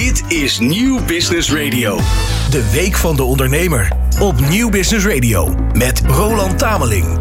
Dit is Nieuw Business Radio. De Week van de Ondernemer. Op Nieuw Business Radio. Met Roland Tameling.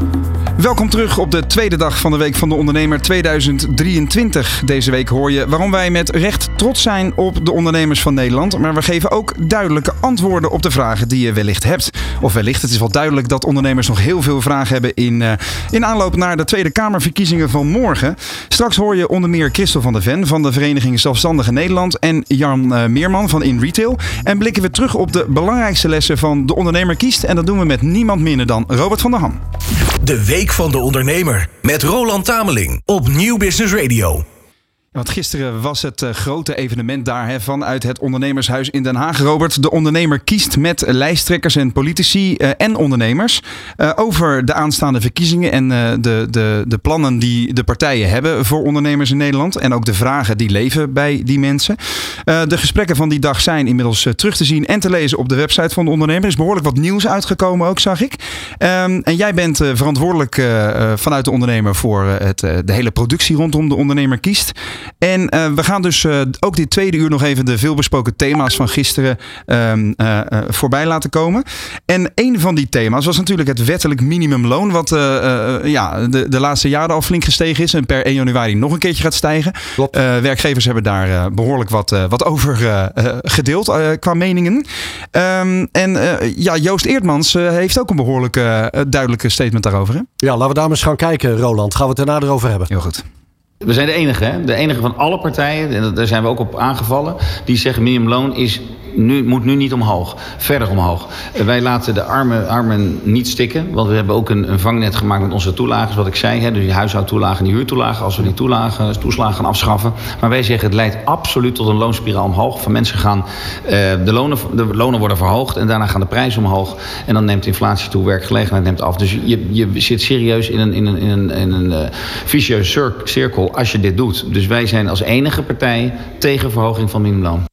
Welkom terug op de tweede dag van de Week van de Ondernemer 2023. Deze week hoor je waarom wij met recht trots zijn op de ondernemers van Nederland. Maar we geven ook duidelijke antwoorden op de vragen die je wellicht hebt. Of wellicht, het is wel duidelijk dat ondernemers nog heel veel vragen hebben in, uh, in aanloop naar de Tweede Kamerverkiezingen van morgen. Straks hoor je onder meer Christel van der Ven van de Vereniging Zelfstandige Nederland en Jan uh, Meerman van In Retail. En blikken we terug op de belangrijkste lessen van De Ondernemer kiest. En dat doen we met niemand minder dan Robert van der Ham. De Week van de Ondernemer met Roland Tameling op Nieuw Business Radio. Want gisteren was het uh, grote evenement daar hè, vanuit het ondernemershuis in Den Haag. Robert, de ondernemer kiest met lijsttrekkers en politici uh, en ondernemers uh, over de aanstaande verkiezingen en de, de, de plannen die de partijen hebben voor ondernemers in Nederland. En ook de vragen die leven bij die mensen. de gesprekken van die dag zijn inmiddels terug te zien en te lezen op de website van de ondernemer. Er is behoorlijk wat nieuws uitgekomen ook, zag ik. Um, en jij bent verantwoordelijk vanuit de ondernemer voor het, de hele productie rondom de ondernemer kiest. En uh, we gaan dus uh, ook dit tweede uur nog even de veelbesproken thema's van gisteren um, uh, voorbij laten komen. En een van die thema's was natuurlijk het wettelijk minimumloon. Wat ja, de, de laatste jaren al flink gestegen is. En per 1 januari nog een keertje gaat stijgen. werkgevers hebben daar behoorlijk wat, wat over gedeeld qua meningen. Um, en ja, Joost Eertmans heeft ook een behoorlijk duidelijke statement daarover. Hè? Ja, laten we daar eens gaan kijken, Roland. Gaan we het daarna erover hebben. Heel goed. We zijn de enige, hè? de enige van alle partijen, en daar zijn we ook op aangevallen, die zeggen minimumloon is nu, moet nu niet omhoog, verder omhoog. Wij laten de armen, armen niet stikken, want we hebben ook een, een vangnet gemaakt met onze toelagen, wat ik zei, hè, dus die huishoudtoelagen en die huurtoelagen, als we die toelagen, toeslagen gaan afschaffen. Maar wij zeggen het leidt absoluut tot een loonspiraal omhoog. Van mensen gaan, uh, de, lonen, de lonen worden verhoogd en daarna gaan de prijzen omhoog. En dan neemt inflatie toe, werkgelegenheid neemt af. Dus je, je zit serieus in een, in een, in een, in een uh, vicieuze cirkel als je dit doet. Dus wij zijn als enige partij tegen verhoging van minimumloon.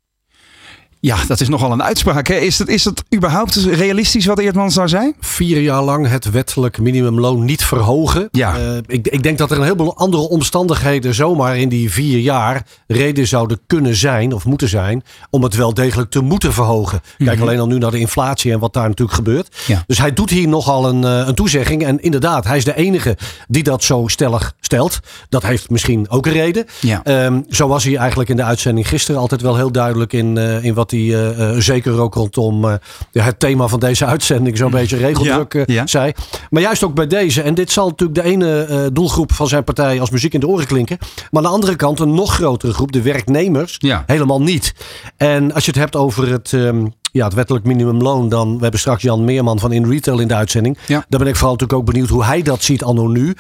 Ja, dat is nogal een uitspraak. Hè? Is, het, is het überhaupt realistisch wat Eertmans zou zijn? Vier jaar lang het wettelijk minimumloon niet verhogen. Ja. Uh, ik, ik, denk dat er een heleboel andere omstandigheden zomaar in die vier jaar reden zouden kunnen zijn of moeten zijn om het wel degelijk te moeten verhogen. Kijk mm -hmm. alleen al nu naar de inflatie en wat daar natuurlijk gebeurt. Ja. Dus hij doet hier nogal een, een toezegging. En inderdaad, hij is de enige die dat zo stellig stelt. Dat heeft misschien ook een reden. Ja. Um, zo was hij eigenlijk in de uitzending gisteren altijd wel heel duidelijk in, uh, in wat hij uh, uh, zeker ook rondom uh, het thema van deze uitzending zo'n beetje regeldruk ja, ja. zei. Maar juist ook bij deze, en dit zal natuurlijk de ene doelgroep van zijn partij als muziek in de oren klinken. Maar aan de andere kant een nog grotere groep, de werknemers, ja. helemaal niet. En als je het hebt over het... Um, ja, het wettelijk minimumloon, dan. We hebben straks Jan Meerman van In Retail in de uitzending. Ja. Daar ben ik vooral natuurlijk ook benieuwd hoe hij dat ziet anno nu.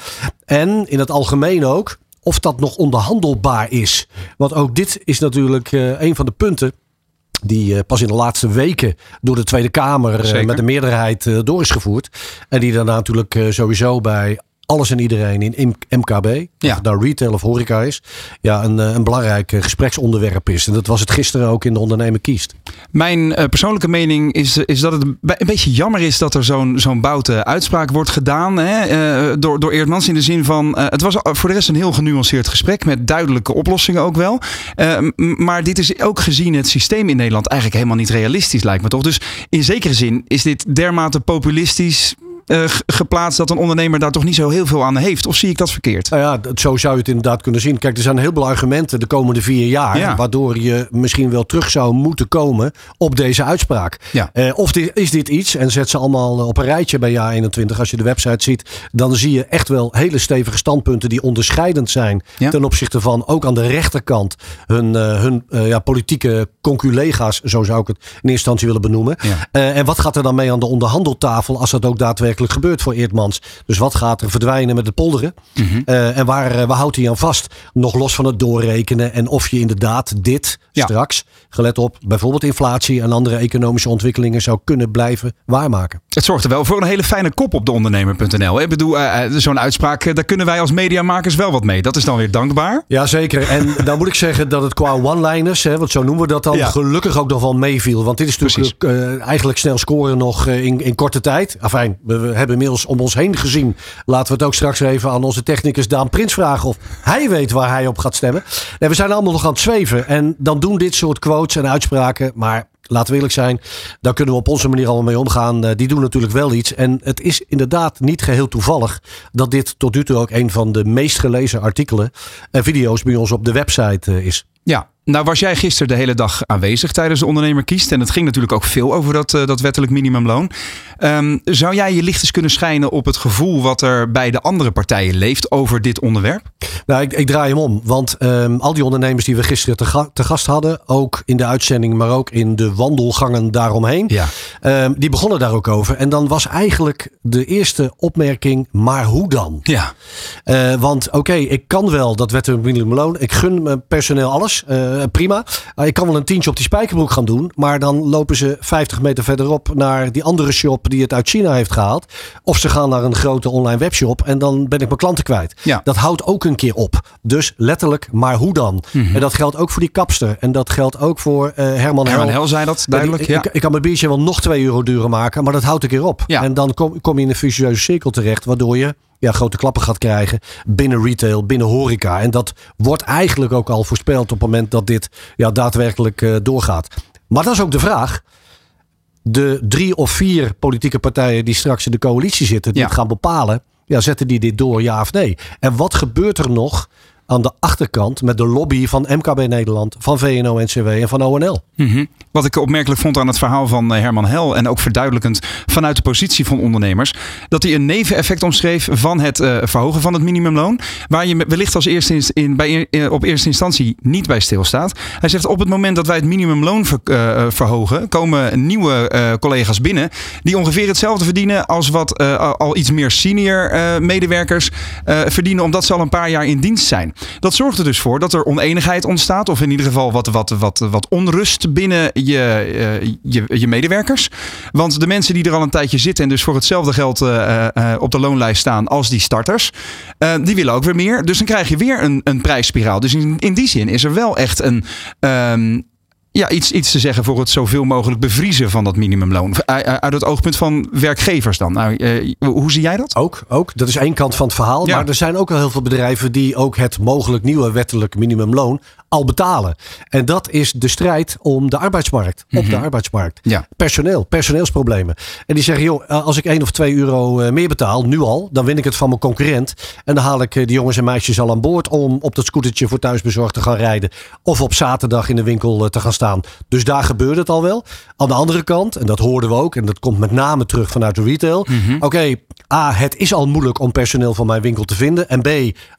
En in het algemeen ook of dat nog onderhandelbaar is. Want ook dit is natuurlijk uh, een van de punten die uh, pas in de laatste weken door de Tweede Kamer uh, met de meerderheid uh, door is gevoerd. En die daarna natuurlijk sowieso bij alles en iedereen in MKB, ja. of nou retail of horeca is, ja, een, een belangrijk gespreksonderwerp is. En dat was het gisteren ook in de ondernemer kiest. Mijn uh, persoonlijke mening is, is dat het een beetje jammer is dat er zo'n zo'n boute uitspraak wordt gedaan hè, uh, door, door Eerdmans. In de zin van, uh, het was voor de rest een heel genuanceerd gesprek met duidelijke oplossingen ook wel. maar dit is ook gezien het systeem in Nederland eigenlijk helemaal niet realistisch lijkt me toch. Dus in zekere zin is dit dermate populistisch uh, geplaatst dat een ondernemer daar toch niet zo heel veel aan heeft? Of zie ik dat verkeerd? Nou ja, zo zou je het inderdaad kunnen zien. Kijk, er zijn heel veel argumenten de komende vier jaar. Ja. Waardoor je misschien wel terug zou moeten komen op deze uitspraak. Ja. Uh, of dit, is dit iets, en zet ze allemaal op een rijtje bij jaar 21. Als je de website ziet, dan zie je echt wel hele stevige standpunten die onderscheidend zijn. Ja. Ten opzichte van ook aan de rechterkant hun, uh, hun ja, politieke conculega's, zo zou ik het in eerste instantie willen benoemen. En wat gaat er dan mee aan de onderhandeltafel als dat ook daadwerkelijk gebeurt voor Eerdmans. Dus wat gaat er verdwijnen met de polderen? Mm -hmm. uh, en waar, uh, waar houdt hij aan vast? Nog los van het doorrekenen. En of je inderdaad dit Ja. straks, gelet op bijvoorbeeld inflatie en andere economische ontwikkelingen, zou kunnen blijven waarmaken. Het zorgt er wel voor een hele fijne kop op de ondernemer.nl. Ik bedoel, uh, zo'n uitspraak, daar kunnen wij als mediamakers wel wat mee. Dat is dan weer dankbaar. Ja, zeker. En dan moet ik zeggen dat het qua one-liners, want zo noemen we dat dan, gelukkig ook nog wel meeviel. Want dit is natuurlijk uh, eigenlijk snel scoren nog in, in korte tijd. Afijn, we, we hebben inmiddels om ons heen gezien. Laten we het ook straks even aan onze technicus Daan Prins vragen of hij weet waar hij op gaat stemmen. Nee, we zijn allemaal nog aan het zweven. En dan doen dit soort quotes en uitspraken. Maar laten we eerlijk zijn, daar kunnen we op onze manier allemaal mee omgaan. Uh, die doen natuurlijk wel iets. En het is inderdaad niet geheel toevallig dat dit tot nu toe ook een van de meest gelezen artikelen en video's bij ons op de website uh, is. Ja, nou was jij gisteren de hele dag aanwezig tijdens de ondernemer kiest. En het ging natuurlijk ook veel over dat, uh, dat wettelijk minimumloon. Um, zou jij je licht eens kunnen schijnen op het gevoel wat er bij de andere partijen leeft over dit onderwerp? Nou, ik, ik draai hem om. Want um, al die ondernemers die we gisteren te, ga te, gast hadden, ook in de uitzending, maar ook in de wandelgangen daaromheen, ja. um, die begonnen daar ook over. En dan was eigenlijk de eerste opmerking, maar hoe dan? Ja. Uh, want oké, okay, ik kan wel dat wettelijk minimumloon. Ik gun mijn personeel alles. Uh, prima. Uh, ik kan wel een tientje op die spijkerbroek gaan doen. Maar dan lopen ze 50 meter verderop naar die andere shop die het uit China heeft gehaald. Of ze gaan naar een grote online webshop en dan ben ik mijn klanten kwijt. Ja. Dat houdt ook een keer op. Dus letterlijk, maar hoe dan? Mhm. Mm -hmm. En dat geldt ook voor die kapster. En dat geldt ook voor uh, Herman Hel. Herman Hel zei dat duidelijk. Ja. Ik, ik, kan mijn biertje wel nog 2 euro duurder maken, maar dat houdt een keer op. Ja. En dan kom, kom je in een vicieuze cirkel terecht, waardoor je ja, grote klappen gaat krijgen binnen retail, binnen horeca. En dat wordt eigenlijk ook al voorspeld op het moment dat dit ja, daadwerkelijk uh, doorgaat. Maar dat is ook de vraag. De drie of vier politieke partijen die straks in de coalitie zitten, die Ja. het gaan bepalen, ja, zetten die dit door, ja of nee? En wat gebeurt er nog aan de achterkant met de lobby van MKB Nederland, van VNO-NCW en van ONL? Mhm. Wat ik opmerkelijk vond aan het verhaal van eh, Herman Hel en ook verduidelijkend vanuit de positie van ondernemers, dat hij een neveneffect omschreef van het uh, verhogen van het minimumloon, waar je wellicht als eerste in, bij, uh, op eerste instantie niet bij stilstaat. Hij zegt op het moment dat wij het minimumloon ver, verhogen, komen nieuwe collega's binnen die ongeveer hetzelfde verdienen als wat al iets meer senior medewerkers verdienen, omdat ze al een paar jaar in dienst zijn. Dat zorgt er dus voor dat er oneenigheid ontstaat, of in ieder geval wat, wat, wat, wat onrust binnen je, uh, je, je, medewerkers. Want de mensen die er al een tijdje zitten en dus voor hetzelfde geld uh, uh, op de loonlijst staan als die starters, die willen ook weer meer. Dus dan krijg je weer een, een prijsspiraal. Dus in, in die zin is er wel echt een. Um, ja, iets, iets te zeggen voor het zoveel mogelijk bevriezen van dat minimumloon. Uit het oogpunt van werkgevers dan. Nou, uh, hoe zie jij dat? Ook, ook. Dat is één kant van het verhaal. Ja. Maar er zijn ook al heel veel bedrijven die ook het mogelijk nieuwe wettelijk minimumloon al betalen. En dat is de strijd om de arbeidsmarkt. Op mm -hmm. de arbeidsmarkt. Ja. Personeel, personeelsproblemen. En die zeggen, joh, als ik één of twee euro meer betaal, nu al, dan win ik het van mijn concurrent. En dan haal ik die jongens en meisjes al aan boord om op dat scootertje voor thuisbezorgd te gaan rijden. Of op zaterdag in de winkel te gaan staan. Dus daar gebeurde het al wel. Aan de andere kant, en dat hoorden we ook, en dat komt met name terug vanuit de retail. Mhm. Mm -hmm. Oké, okay, A, het is al moeilijk om personeel van mijn winkel te vinden. En B,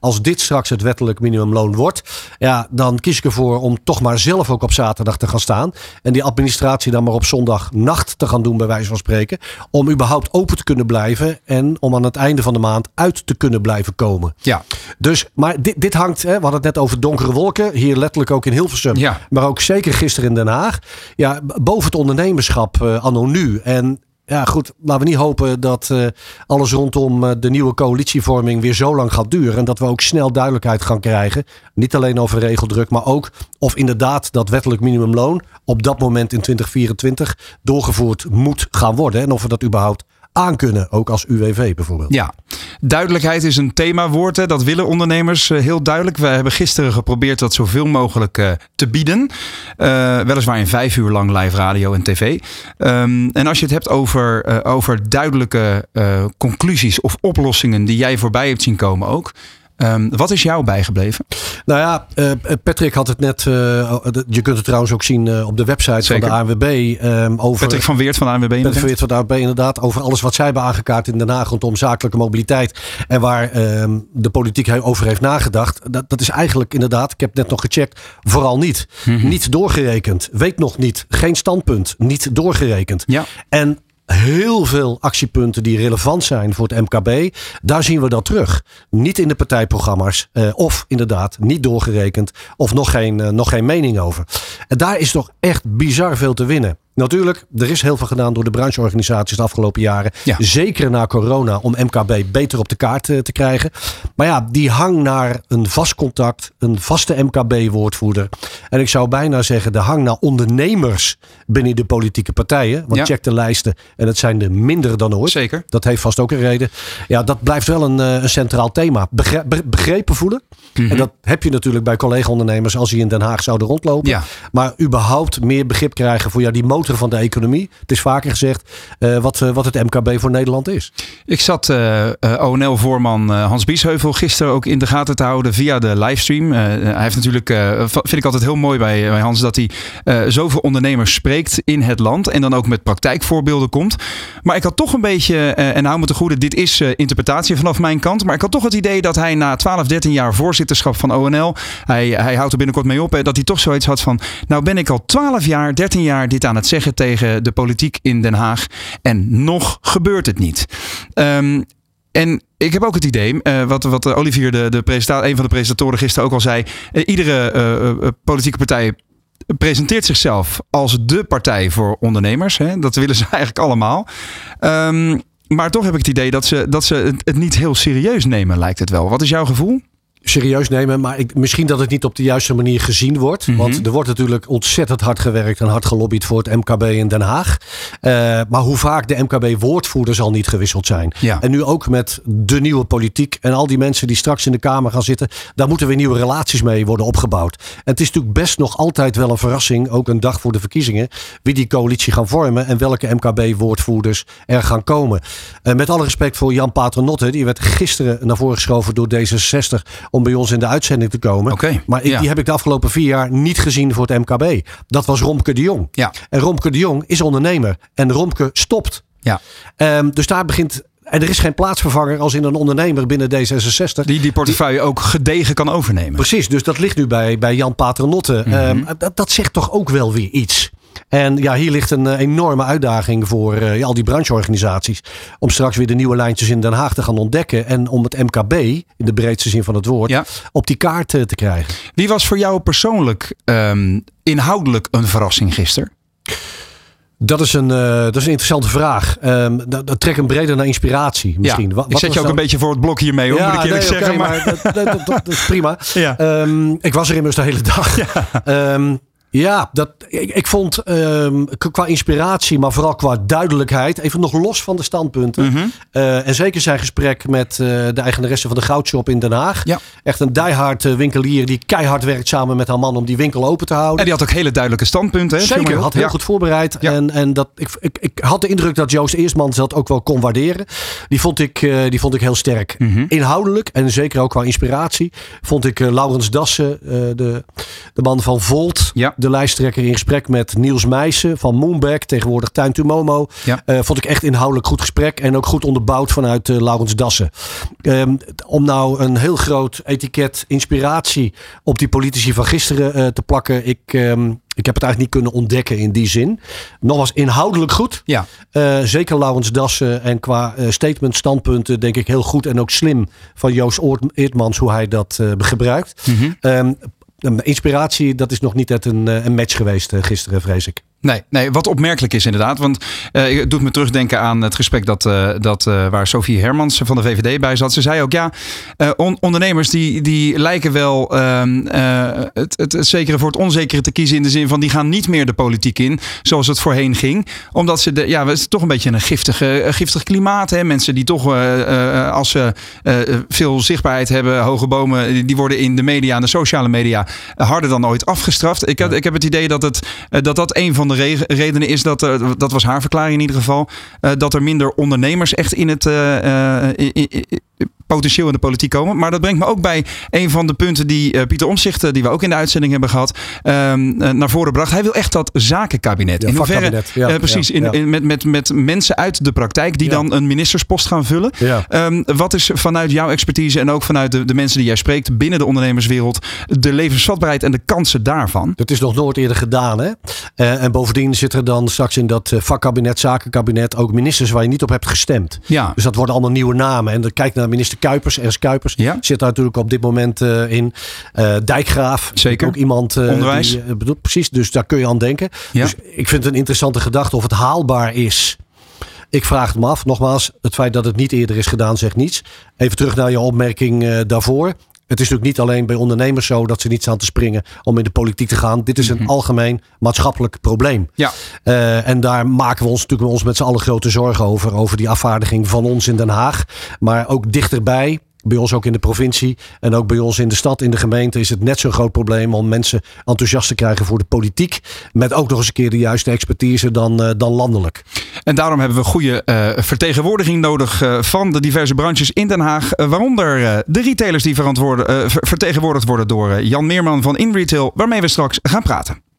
als dit straks het wettelijk minimumloon wordt, ja, dan kies ik ervoor om toch maar zelf ook op zaterdag te gaan staan. En die administratie dan maar op zondagnacht te gaan doen, bij wijze van spreken. Om überhaupt open te kunnen blijven en om aan het einde van de maand uit te kunnen blijven komen. Ja. Dus, maar dit, dit hangt, hè, we hadden het net over donkere wolken. Hier letterlijk ook in Hilversum. Ja. Maar ook zeker gisteren in Den Haag. Ja, boven het ondernemerschap uh, anno nu. En ja, goed, laten we niet hopen dat uh, alles rondom uh, de nieuwe coalitievorming weer zo lang gaat duren. En dat we ook snel duidelijkheid gaan krijgen. Niet alleen over regeldruk, maar ook of inderdaad dat wettelijk minimumloon op dat moment in 2024 doorgevoerd moet gaan worden. En of we dat überhaupt aankunnen, ook als UWV bijvoorbeeld. Ja, duidelijkheid is een themawoord. Hè. Dat willen ondernemers uh, heel duidelijk. We hebben gisteren geprobeerd dat zoveel mogelijk uh, te bieden. Uh, weliswaar in vijf uur lang live radio en tv. Um, en als je het hebt over, over duidelijke conclusies of oplossingen die jij voorbij hebt zien komen ook. Um, wat is jou bijgebleven? Nou ja, uh, Patrick had het net. Uh, je kunt het trouwens ook zien uh, op de website Zeker. van de ANWB. Um, over, Patrick van Weert van de ANWB. Patrick van Weert van de ANWB inderdaad. Over alles wat zij hebben aangekaart in Den Haag rondom zakelijke mobiliteit. En waar um, de politiek over heeft nagedacht. Dat, dat is eigenlijk inderdaad, ik heb net nog gecheckt, vooral niet. Mhm. Mm -hmm. Niet doorgerekend. Weet nog niet. Geen standpunt. Niet doorgerekend. Ja. En heel veel actiepunten die relevant zijn voor het MKB. Daar zien we dat terug. Niet in de partijprogramma's. Uh, of inderdaad niet doorgerekend. Of nog geen, uh, nog geen mening over. En daar is toch echt bizar veel te winnen. Natuurlijk, er is heel veel gedaan door de brancheorganisaties de afgelopen jaren. Ja. Zeker na corona om MKB beter op de kaart eh, te krijgen. Maar ja, die hang naar een vast contact, een vaste MKB-woordvoerder. En ik zou bijna zeggen de hang naar ondernemers binnen de politieke partijen. Want Ja. check de lijsten en het zijn er minder dan ooit. Zeker. Dat heeft vast ook een reden. Ja, dat blijft wel een, eh, een centraal thema. Begre- be- begrepen voelen. Mhm. En dat heb je natuurlijk bij collega-ondernemers als die in Den Haag zouden rondlopen. Ja. Maar überhaupt meer begrip krijgen voor ja, die motor van de economie. Het is vaker gezegd eh, wat, eh, wat het MKB voor Nederland is. Ik zat eh, ONL-voorman Hans Biesheuvel gisteren ook in de gaten te houden via de livestream. Hij heeft natuurlijk, vind ik altijd heel mooi bij, bij Hans, dat hij zoveel ondernemers spreekt in het land. En dan ook met praktijkvoorbeelden komt. Maar ik had toch een beetje, en hou me te goede, dit is interpretatie vanaf mijn kant. Maar ik had toch het idee dat hij na 12, 13 jaar voorzitterschap van ONL, hij, hij houdt er binnenkort mee op, dat hij toch zoiets had van, nou ben ik al 12 jaar, 13 jaar dit aan het zeggen tegen de politiek in Den Haag. En nog gebeurt het niet. Ehm, en ik heb ook het idee, eh, wat, wat Olivier, de, de een van de presentatoren gisteren ook al zei. eh, iedere eh, politieke partij presenteert zichzelf als de partij voor ondernemers. Hè? Dat willen ze eigenlijk allemaal. Ehm, maar toch heb ik het idee dat ze, dat ze het niet heel serieus nemen, lijkt het wel. Wat is jouw gevoel? Serieus nemen. Maar ik, misschien dat het niet op de juiste manier gezien wordt. Mhm. Want er wordt natuurlijk ontzettend hard gewerkt en hard gelobbyd voor het MKB in Den Haag. Eh, maar hoe vaak de MKB-woordvoerder zal niet gewisseld zijn. Ja. En nu ook met de nieuwe politiek en al die mensen die straks in de Kamer gaan zitten. Daar moeten weer nieuwe relaties mee worden opgebouwd. En het is natuurlijk best nog altijd wel een verrassing, ook een dag voor de verkiezingen, wie die coalitie gaan vormen en welke MKB-woordvoerders er gaan komen. Eh, met alle respect voor Jan Paternotte, die werd gisteren naar voren geschoven door D66 om bij ons in de uitzending te komen. Maar ik, ja. die heb ik de afgelopen vier jaar niet gezien voor het MKB. Dat was Romke de Jong. Ja. En Romke de Jong is ondernemer. En Romke stopt. Ja. Ehm, dus daar begint. En er is geen plaatsvervanger als in een ondernemer binnen D66. Die die portefeuille ook gedegen kan overnemen. Precies, dus dat ligt nu bij, bij Jan Paternotte. Mhm. Ehm, dat, dat zegt toch ook wel weer iets. En ja, hier ligt een eh, enorme uitdaging voor eh, al die brancheorganisaties. Om straks weer de nieuwe lijntjes in Den Haag te gaan ontdekken. En om het MKB, in de breedste zin van het woord, Ja. op die kaart eh, te krijgen. Wie was voor jou persoonlijk ehm, inhoudelijk een verrassing gisteren? Dat is een, dat is een interessante vraag. Ehm dat, dat trek hem breder naar inspiratie misschien. Ja, ik zet je ook dan- een beetje voor het blok hiermee, hoor, moet ik eerlijk nee, zeggen. Maar, dat, dat, dat- dat is prima. Ja. Ehm, ik was er immers de hele dag. Ja, ja dat, ik, ik vond ehm, qua inspiratie, maar vooral qua duidelijkheid, even nog los van de standpunten. Mhm. Eh, en zeker zijn gesprek met eh, de eigenaresse van de Goudshop in Den Haag. Ja. Echt een diehard eh, winkelier die keihard werkt samen met haar man om die winkel open te houden. en die had ook hele duidelijke standpunten. Hè? Zeker, had heel Ja. goed voorbereid. Ja. En, en dat, ik, ik, ik had de indruk dat Joost Eersmans dat ook wel kon waarderen. Die vond ik, die vond ik heel sterk. Mhm. Inhoudelijk en zeker ook qua inspiratie vond ik Laurens Dassen, de, de man van Volt, Ja. De lijsttrekker in gesprek met Niels Meijsen van Moonback, tegenwoordig Tuin to Momo. Ja. Eh, vond ik echt inhoudelijk goed gesprek en ook goed onderbouwd vanuit eh, Laurens Dassen. Ehm, om nou een heel groot etiket inspiratie op die politici van gisteren eh, te plakken. Ik, ehm, ik heb het eigenlijk niet kunnen ontdekken in die zin. Nogmaals, inhoudelijk goed. Ja. Zeker Laurens Dassen en qua eh, statement, standpunten denk ik heel goed en ook slim van Joost Eertmans hoe hij dat gebruikt. Mhm. Ehm, inspiratie, dat is nog niet echt een, eh, een match geweest eh, gisteren, vrees ik. Nee, nee, wat opmerkelijk is inderdaad. Want eh, het doet me terugdenken aan het gesprek dat, eh, dat, eh, waar Sophie Hermans van de VVD bij zat. Ze zei ook, ja, on- ondernemers die, die lijken wel ehm, eh, het, het, het zekere voor het onzekere te kiezen. In de zin van, die gaan niet meer de politiek in zoals het voorheen ging. Omdat ze, de, ja, het is toch een beetje een giftige, giftig klimaat. Hè? Mensen die toch, als ze veel zichtbaarheid hebben, hoge bomen, die worden in de media, en de sociale media, harder dan ooit afgestraft. Ik, had, ik heb het idee dat het, dat, dat een van de re- redenen is dat, er- dat was haar verklaring in ieder geval, eh, dat er minder ondernemers echt in het eh, eh, potentieel in de politiek komen. Maar dat brengt me ook bij een van de punten die eh, Pieter eh, die we ook in de uitzending hebben gehad, ehm, eh, naar voren bracht. Hij wil echt dat zakenkabinet. Ja, in hoeverre. Ja, eh, precies, ja, in, met, met, met mensen uit de praktijk die dan een ministerspost gaan vullen. Ehm, wat is vanuit jouw expertise en ook vanuit de, de mensen die jij spreekt binnen de ondernemerswereld de levensvatbaarheid en de kansen daarvan? Dat is nog nooit eerder gedaan. Hè? Eh, en bovendien zit er dan straks in dat eh, vakkabinet, zakenkabinet ook ministers waar je niet op hebt gestemd. Ja. Dus dat worden allemaal nieuwe namen. En dan kijk naar minister Kuipers, Ernst Kuipers. Ja. Zit daar natuurlijk op dit moment eh, in. Eh, Dijkgraaf. Zeker. Ook iemand. Onderwijs. Die, precies, dus daar kun je aan denken. Ja. Dus ik vind het een interessante gedachte of het haalbaar is. Ik vraag het me af. Nogmaals, het feit dat het niet eerder is gedaan zegt niets. Even terug naar je opmerking daarvoor. Het is natuurlijk niet alleen bij ondernemers zo dat ze niet staan te springen om in de politiek te gaan. Dit is een algemeen maatschappelijk probleem. Ja. Eh, en daar maken we ons natuurlijk ons met z'n allen grote zorgen over. Over die afvaardiging van ons in Den Haag. Maar ook dichterbij. Bij ons ook in de provincie en ook bij ons in de stad, in de gemeente, is het net zo'n groot probleem om mensen enthousiast te krijgen voor de politiek. Met ook nog eens een keer de juiste expertise dan, eh, dan landelijk. En daarom hebben we goede eh, vertegenwoordiging nodig eh, van de diverse branches in Den Haag. waaronder de retailers die vertegenwoordigd worden door Jan Meerman van InRetail, waarmee we straks gaan praten.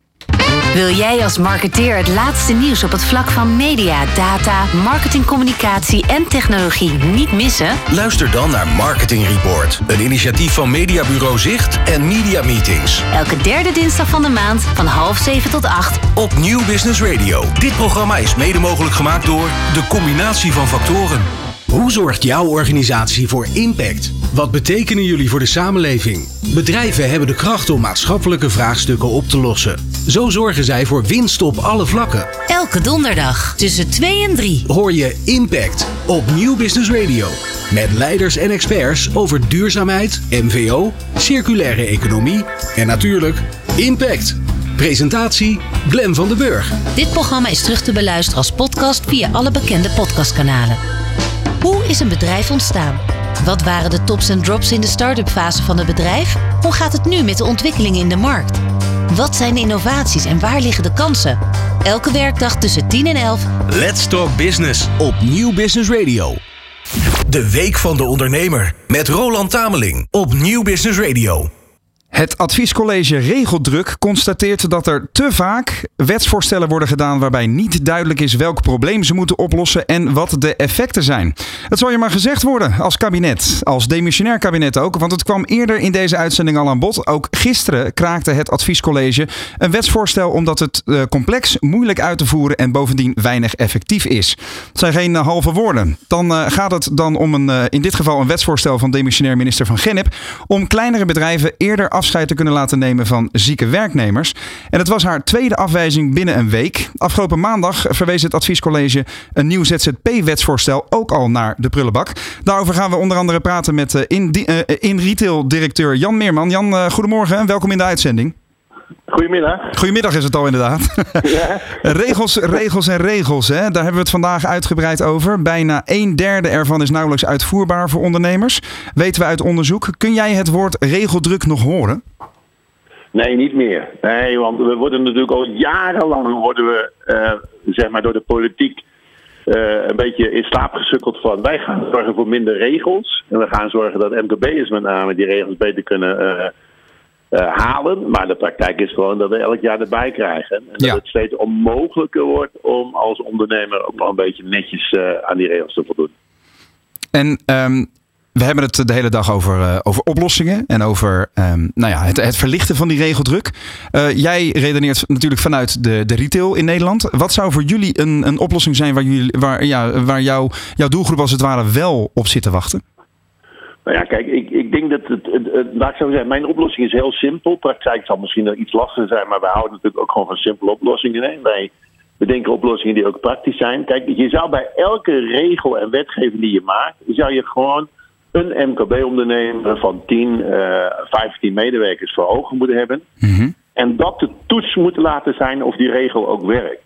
Wil jij als marketeer het laatste nieuws op het vlak van media, data, marketingcommunicatie en technologie niet missen? Luister dan naar Marketing Report, een initiatief van Mediabureau Zicht en Media Meetings. Elke derde dinsdag van de maand van half zeven tot acht. Op Nieuw Business Radio. Dit programma is mede mogelijk gemaakt door de combinatie van factoren. Hoe zorgt jouw organisatie voor impact? Wat betekenen jullie voor de samenleving? Bedrijven hebben de kracht om maatschappelijke vraagstukken op te lossen. Zo zorgen zij voor winst op alle vlakken. Elke donderdag tussen 2 en 3. Hoor je Impact op Nieuw Business Radio. Met leiders en experts over duurzaamheid, MVO, circulaire economie en natuurlijk impact. Presentatie Glen van den Burg. Dit programma is terug te beluisteren als podcast via alle bekende podcastkanalen. Hoe is een bedrijf ontstaan? Wat waren de tops en drops in de start-up fase van het bedrijf? Hoe gaat het nu met de ontwikkelingen in de markt? Wat zijn de innovaties en waar liggen de kansen? Elke werkdag tussen 10 en 11 Let's Talk Business op Nieuw Business Radio. De Week van de Ondernemer met Roland Tameling op Nieuw Business Radio. Het adviescollege Regeldruk constateert dat er te vaak wetsvoorstellen worden gedaan waarbij niet duidelijk is welk probleem ze moeten oplossen en wat de effecten zijn. Het zal je maar gezegd worden als kabinet, als demissionair kabinet ook, want het kwam eerder in deze uitzending al aan bod. Ook gisteren kraakte het adviescollege een wetsvoorstel omdat het eh, complex, moeilijk uit te voeren en bovendien weinig effectief is. Het zijn geen eh, halve woorden. Dan eh, gaat het dan om een, in dit geval een wetsvoorstel van demissionair minister van Gennep om kleinere bedrijven eerder afscheid te kunnen laten nemen van zieke werknemers. En het was haar tweede afwijzing binnen een week. Afgelopen maandag verwees het adviescollege een nieuw ZZP-wetsvoorstel ook al naar de prullenbak. Daarover gaan we onder andere praten met eh, in, eh, in retail directeur Jan Meerman. Jan, eh, goedemorgen en welkom in de uitzending. Goedemiddag. Goedemiddag is het al inderdaad. Ja. regels, regels en regels. Hè? Daar hebben we het vandaag uitgebreid over. Bijna een derde ervan is nauwelijks uitvoerbaar voor ondernemers. Weten we uit onderzoek. Kun jij het woord regeldruk nog horen? Nee, niet meer. Nee, want we worden natuurlijk al jarenlang worden we, eh, zeg maar door de politiek eh, een beetje in slaap gesukkeld van wij gaan zorgen voor minder regels. En we gaan zorgen dat MKB'ers met name die regels beter kunnen eh, eh, halen. Maar de praktijk is gewoon dat we elk jaar erbij krijgen. En dat Ja. het steeds onmogelijker wordt om als ondernemer ook nog een beetje netjes eh, aan die regels te voldoen. En ehm, we hebben het de hele dag over, eh, over oplossingen en over ehm, nou ja, het, het verlichten van die regeldruk. Jij redeneert natuurlijk vanuit de, de retail in Nederland. Wat zou voor jullie een, een oplossing zijn waar, jullie, waar, ja, waar jouw jouw doelgroep als het ware wel op zit te wachten? Nou ja, kijk, ik, ik denk dat het, het, het- laat ik zo zeggen, mijn oplossing is heel simpel. Praktijk zal misschien iets lastiger zijn, maar wij houden natuurlijk ook gewoon van simpele oplossingen. Hè? Wij bedenken oplossingen die ook praktisch zijn. Kijk, je zou bij elke regel en wetgeving die je maakt, zou je gewoon een MKB-ondernemer van 10, eh 15 medewerkers voor ogen moeten hebben. En dat de toets moeten laten zijn of die regel ook werkt.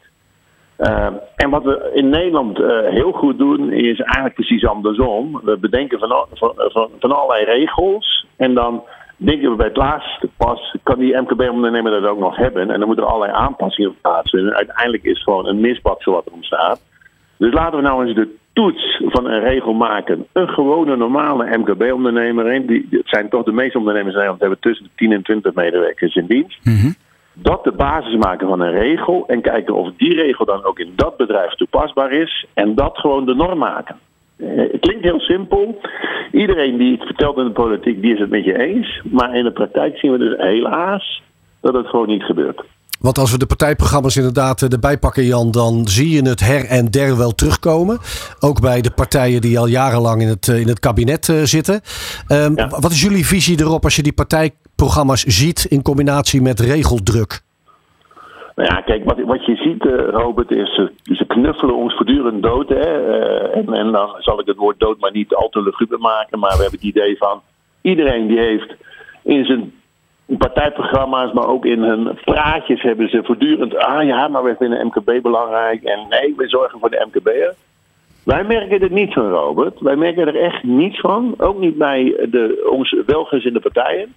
Uh, en wat we in Nederland uh, heel goed doen, is eigenlijk precies andersom. We bedenken van, van, van, allerlei regels. En dan denken we bij het laatste pas, kan die MKB-ondernemer dat ook nog hebben? En dan moeten er allerlei aanpassingen plaatsvinden. Uiteindelijk is het gewoon een misbaksel wat er ontstaat. Dus laten we nou eens de toets van een regel maken. Een gewone normale MKB-ondernemer, die, het zijn toch de meeste ondernemers in Nederland, hebben tussen de 10 en 20 medewerkers in dienst dat de basis maken van een regel en kijken of die regel dan ook in dat bedrijf toepasbaar is en dat gewoon de norm maken. Eh, Het klinkt heel simpel. Iedereen die het vertelt in de politiek, die is het met je eens. Maar in de praktijk zien we dus helaas dat het gewoon niet gebeurt. Want als we de partijprogramma's inderdaad eh, erbij pakken, Jan, dan zie je het her en der wel terugkomen. Ook bij de partijen die al jarenlang in het, in het kabinet zitten. Um, Wat is jullie visie erop als je die partijprogramma's ziet in combinatie met regeldruk? Nou ja, kijk, wat, wat je ziet, uh, Robert, is ze knuffelen ons voortdurend dood. Hè? en, en dan zal ik het woord dood maar niet al te luguber maken. Maar we hebben het idee van iedereen die heeft in zijn partijprogramma's, maar ook in hun praatjes hebben ze voortdurend. Ah ja, maar wij vinden MKB belangrijk. En nee, we zorgen voor de MKB'er. Wij merken er niet van, Robert. Wij merken er echt niets van. Ook niet bij de, onze welgezinde partijen.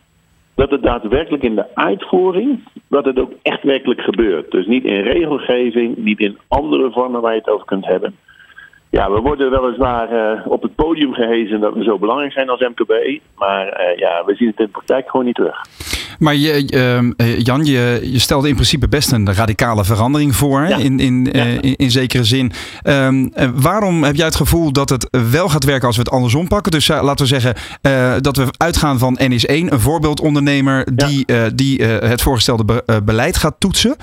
Dat het daadwerkelijk in de uitvoering, dat het ook echt werkelijk gebeurt. Dus niet in regelgeving, niet in andere vormen waar je het over kunt hebben. Ja, we worden weliswaar uh, op het podium gehezen dat we zo belangrijk zijn als MKB. Maar uh, ja, we zien het in de praktijk gewoon niet terug. Maar je, uh, Jan, je, je, stelde in principe best een radicale verandering voor. In, in, ja. in, in, zekere zin. Um, waarom heb jij het gevoel dat het wel gaat werken als we het andersom pakken? Dus laten we zeggen dat we uitgaan van NS1, een voorbeeldondernemer die, die het voorgestelde be beleid gaat toetsen.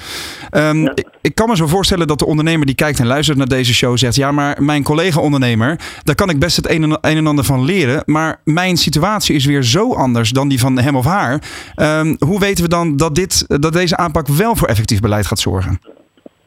Um, ja. ik, ik kan me zo voorstellen dat de ondernemer die kijkt en luistert naar deze show zegt: Ja, maar mijn collega-ondernemer, daar kan ik best het een en, een en ander van leren. Maar mijn situatie is weer zo anders dan die van hem of haar. Um, hoe weten we dan dat, dit, dat deze aanpak wel voor effectief beleid gaat zorgen?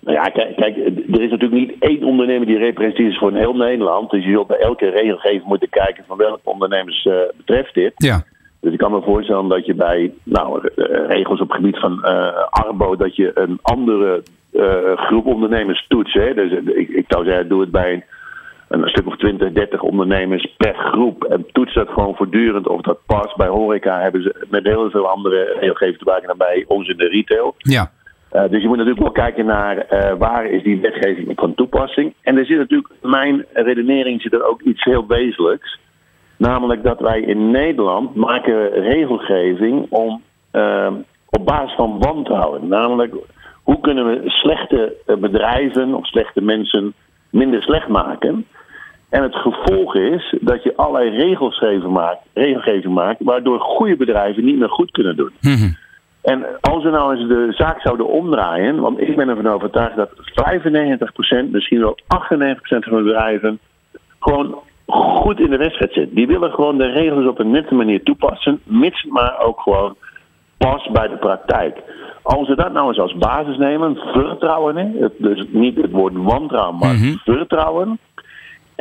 Nou ja, kijk, kijk, er is natuurlijk niet één ondernemer die representatief is voor heel Nederland. Dus je zult bij elke regelgeving moeten kijken van welke ondernemers uh, betreft dit. Ja. Dus ik kan me voorstellen dat je bij nou, regels op het gebied van uh, Arbo, dat je een andere uh, groep ondernemers toetst. Hè. Dus ik, ik zou zeggen, doe het bij een, een stuk of 20, 30 ondernemers per groep. En toets dat gewoon voortdurend of dat past. Bij horeca hebben ze met heel veel andere regelgevingen te maken dan bij ons in de retail. Ja. Uh, dus je moet natuurlijk wel kijken naar uh, waar is die wetgeving van toepassing. En er zit natuurlijk, mijn redenering zit er ook iets heel wezenlijks. Namelijk dat wij in Nederland maken regelgeving om, uh, op basis van wantrouwen. Namelijk, hoe kunnen we slechte bedrijven of slechte mensen minder slecht maken? En het gevolg is dat je allerlei regelgeving maakt, regelgeving maakt waardoor goede bedrijven niet meer goed kunnen doen. Mm -hmm. En als we nou eens de zaak zouden omdraaien, want ik ben ervan overtuigd dat 95%, misschien wel 98% van de bedrijven gewoon goed in de wedstrijd zitten. Die willen gewoon de regels op een nette manier toepassen, mits maar ook gewoon past bij de praktijk. Als we dat nou eens als basis nemen, vertrouwen, hè? dus niet het woord wantrouwen, maar mm -hmm. vertrouwen.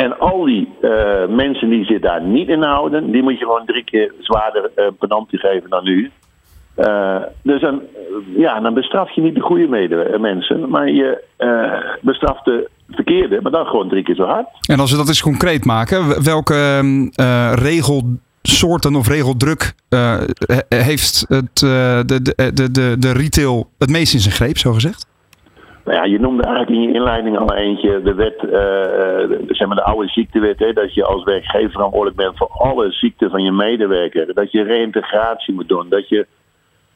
En al die uh, mensen die zich daar niet in houden, die moet je gewoon drie keer zwaarder uh, penalty geven dan nu. Uh, dus dan, ja, dan bestraf je niet de goede mede mensen, maar je bestraft de verkeerde, maar dan gewoon drie keer zo hard. En als we dat eens concreet maken, welke regelsoorten of regeldruk heeft het, de, de, de, de, de retail het meest in zijn greep, zo gezegd? Nou ja, je noemde eigenlijk in je inleiding al eentje de wet, uh, zeg maar de oude ziektewet, hè, dat je als werkgever verantwoordelijk bent voor alle ziekten van je medewerker. Dat je reïntegratie moet doen. Dat je,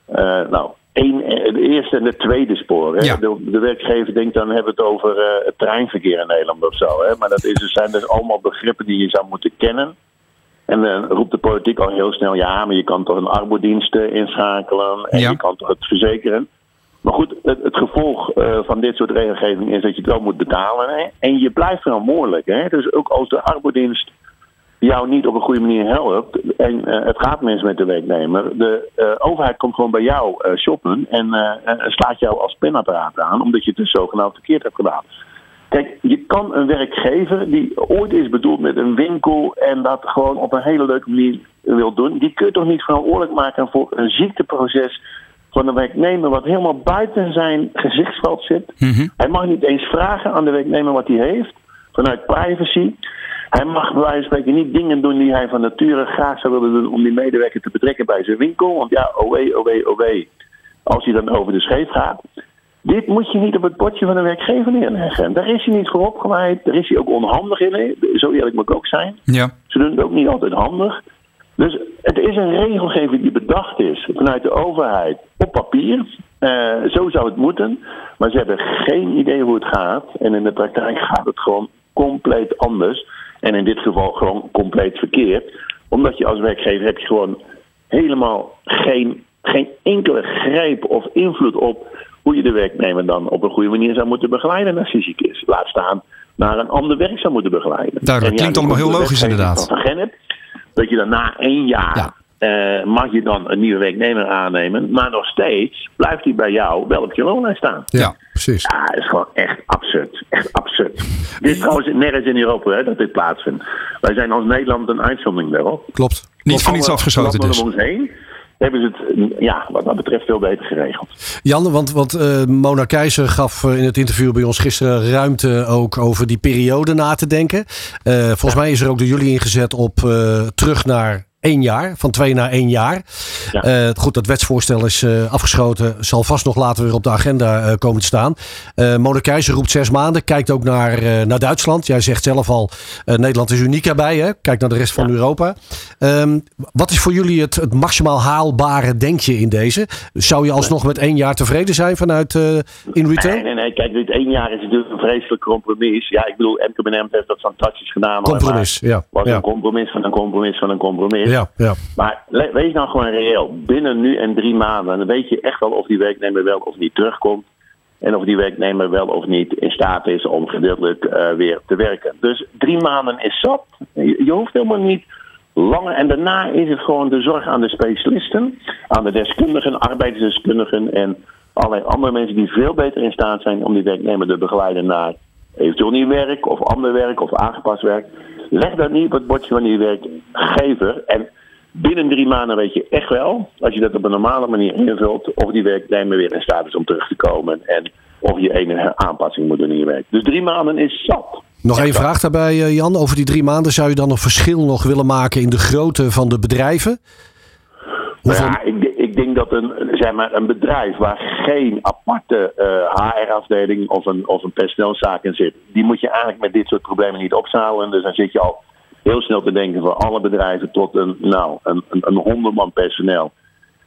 uh, nou, één, de eerste en de tweede spoor. Hè. Ja. De, de, werkgever denkt dan hebben we het over uh, het treinverkeer in Nederland of zo. Hè. Maar dat is, zijn dus allemaal begrippen die je zou moeten kennen. En dan roept de politiek al heel snel, ja, maar je kan toch een arbodienst inschakelen en Ja. je kan toch het verzekeren. Maar goed, het, het gevolg uh, van dit soort regelgeving is dat je het wel moet betalen. Hè? En je blijft verantwoordelijk. Hè? Dus ook als de arbodienst jou niet op een goede manier helpt en uh, het gaat mis met de werknemer, de uh, overheid komt gewoon bij jou shoppen en slaat jou als pinapparaat aan omdat je het dus zogenaamd verkeerd hebt gedaan. Kijk, je kan een werkgever die ooit is bedoeld met een winkel en dat gewoon op een hele leuke manier wil doen, die kun je toch niet verantwoordelijk maken voor een ziekteproces van een werknemer wat helemaal buiten zijn gezichtsveld zit. Mm -hmm. Hij mag niet eens vragen aan de werknemer wat hij heeft, vanuit privacy. Hij mag bij wijze van spreken niet dingen doen die hij van nature graag zou willen doen om die medewerker te betrekken bij zijn winkel. Want ja, oh wee, oh wee, oh als hij dan over de scheef gaat. Dit moet je niet op het bordje van een werkgever neerleggen. Daar is hij niet voor opgeleid, daar is hij ook onhandig in. Zo eerlijk moet ik ook zijn. Ja. Ze doen het ook niet altijd handig. Dus het is een regelgeving die bedacht is vanuit de overheid op papier. Uh, zo zou het moeten. Maar ze hebben geen idee hoe het gaat. En in de praktijk gaat het gewoon compleet anders. En in dit geval gewoon compleet verkeerd. Omdat je als werkgever heb je gewoon helemaal geen, geen enkele greep of invloed op hoe je de werknemer dan op een goede manier zou moeten begeleiden als hij ziek is. Laat staan naar een ander werk zou moeten begeleiden. Duidelijk, klinkt allemaal heel logisch inderdaad. Van Gennep, dat je dan na één jaar Ja. eh, mag je dan een nieuwe werknemer aannemen, maar nog steeds blijft hij bij jou wel op je loonlijst staan. Ja, precies. Ja, dat is gewoon echt absurd. Echt absurd. Dit is trouwens nergens in Europa hè, dat dit plaatsvindt. Wij zijn als Nederland een uitzondering daarop. Klopt. Niet niets Alle afgesloten dus. om ons heen hebben ze het, ja, wat dat betreft veel beter geregeld. Jan, want, want eh, Mona Keizer gaf eh, in het interview bij ons gisteren ruimte ook over die periode na te denken. Eh, volgens mij is er ook door jullie ingezet op terug naar één jaar, van twee naar één jaar. Ja. Eh, goed, dat wetsvoorstel is eh, afgeschoten, zal vast nog later weer op de agenda eh, komen te staan. Eh Mona roept zes maanden, kijkt ook naar, naar Duitsland. Jij zegt zelf al, Nederland is uniek erbij, hè? kijk naar de rest van Europa. Ehm, wat is voor jullie het, het maximaal haalbare, denk je, in deze? Zou je alsnog met één jaar tevreden zijn vanuit in retail? Nee, nee, nee. Kijk, dit één jaar is natuurlijk een vreselijk compromis. Ja, ik bedoel, MKM heeft dat fantastisch gedaan. Compromis, maar ja. was ja. een compromis van een compromis van een compromis. Ja, ja. Maar wees nou gewoon reëel. Binnen nu en drie maanden dan weet je echt wel of die werknemer wel of niet terugkomt. En of die werknemer wel of niet in staat is om gedeeltelijk eh, weer te werken. Dus drie maanden is zat. Je, je hoeft helemaal niet langer. En daarna is het gewoon de zorg aan de specialisten, aan de deskundigen, arbeidsdeskundigen en allerlei andere mensen die veel beter in staat zijn om die werknemer te begeleiden naar eventueel nieuw werk of ander werk of aangepast werk. Leg dat niet op het bordje van die werkgever. En binnen drie maanden weet je echt wel, als je dat op een normale manier invult, of die werknemer weer in staat is om terug te komen. En of je enige aanpassing moet doen in je werk. Dus drie maanden is zat. Nog één vraag daarbij, eh, Jan. Over die drie maanden zou je dan een verschil nog willen maken in de grootte van de bedrijven? Hoeveel... Nou Ja, ik, ik denk dat een, zeg maar, een bedrijf waar geen aparte eh, HR-afdeling of een, of een personeelszaak in zit, die moet je eigenlijk met dit soort problemen niet opzalen. Dus dan zit je al heel snel te denken voor alle bedrijven tot een, nou, een, een, een honderd man personeel.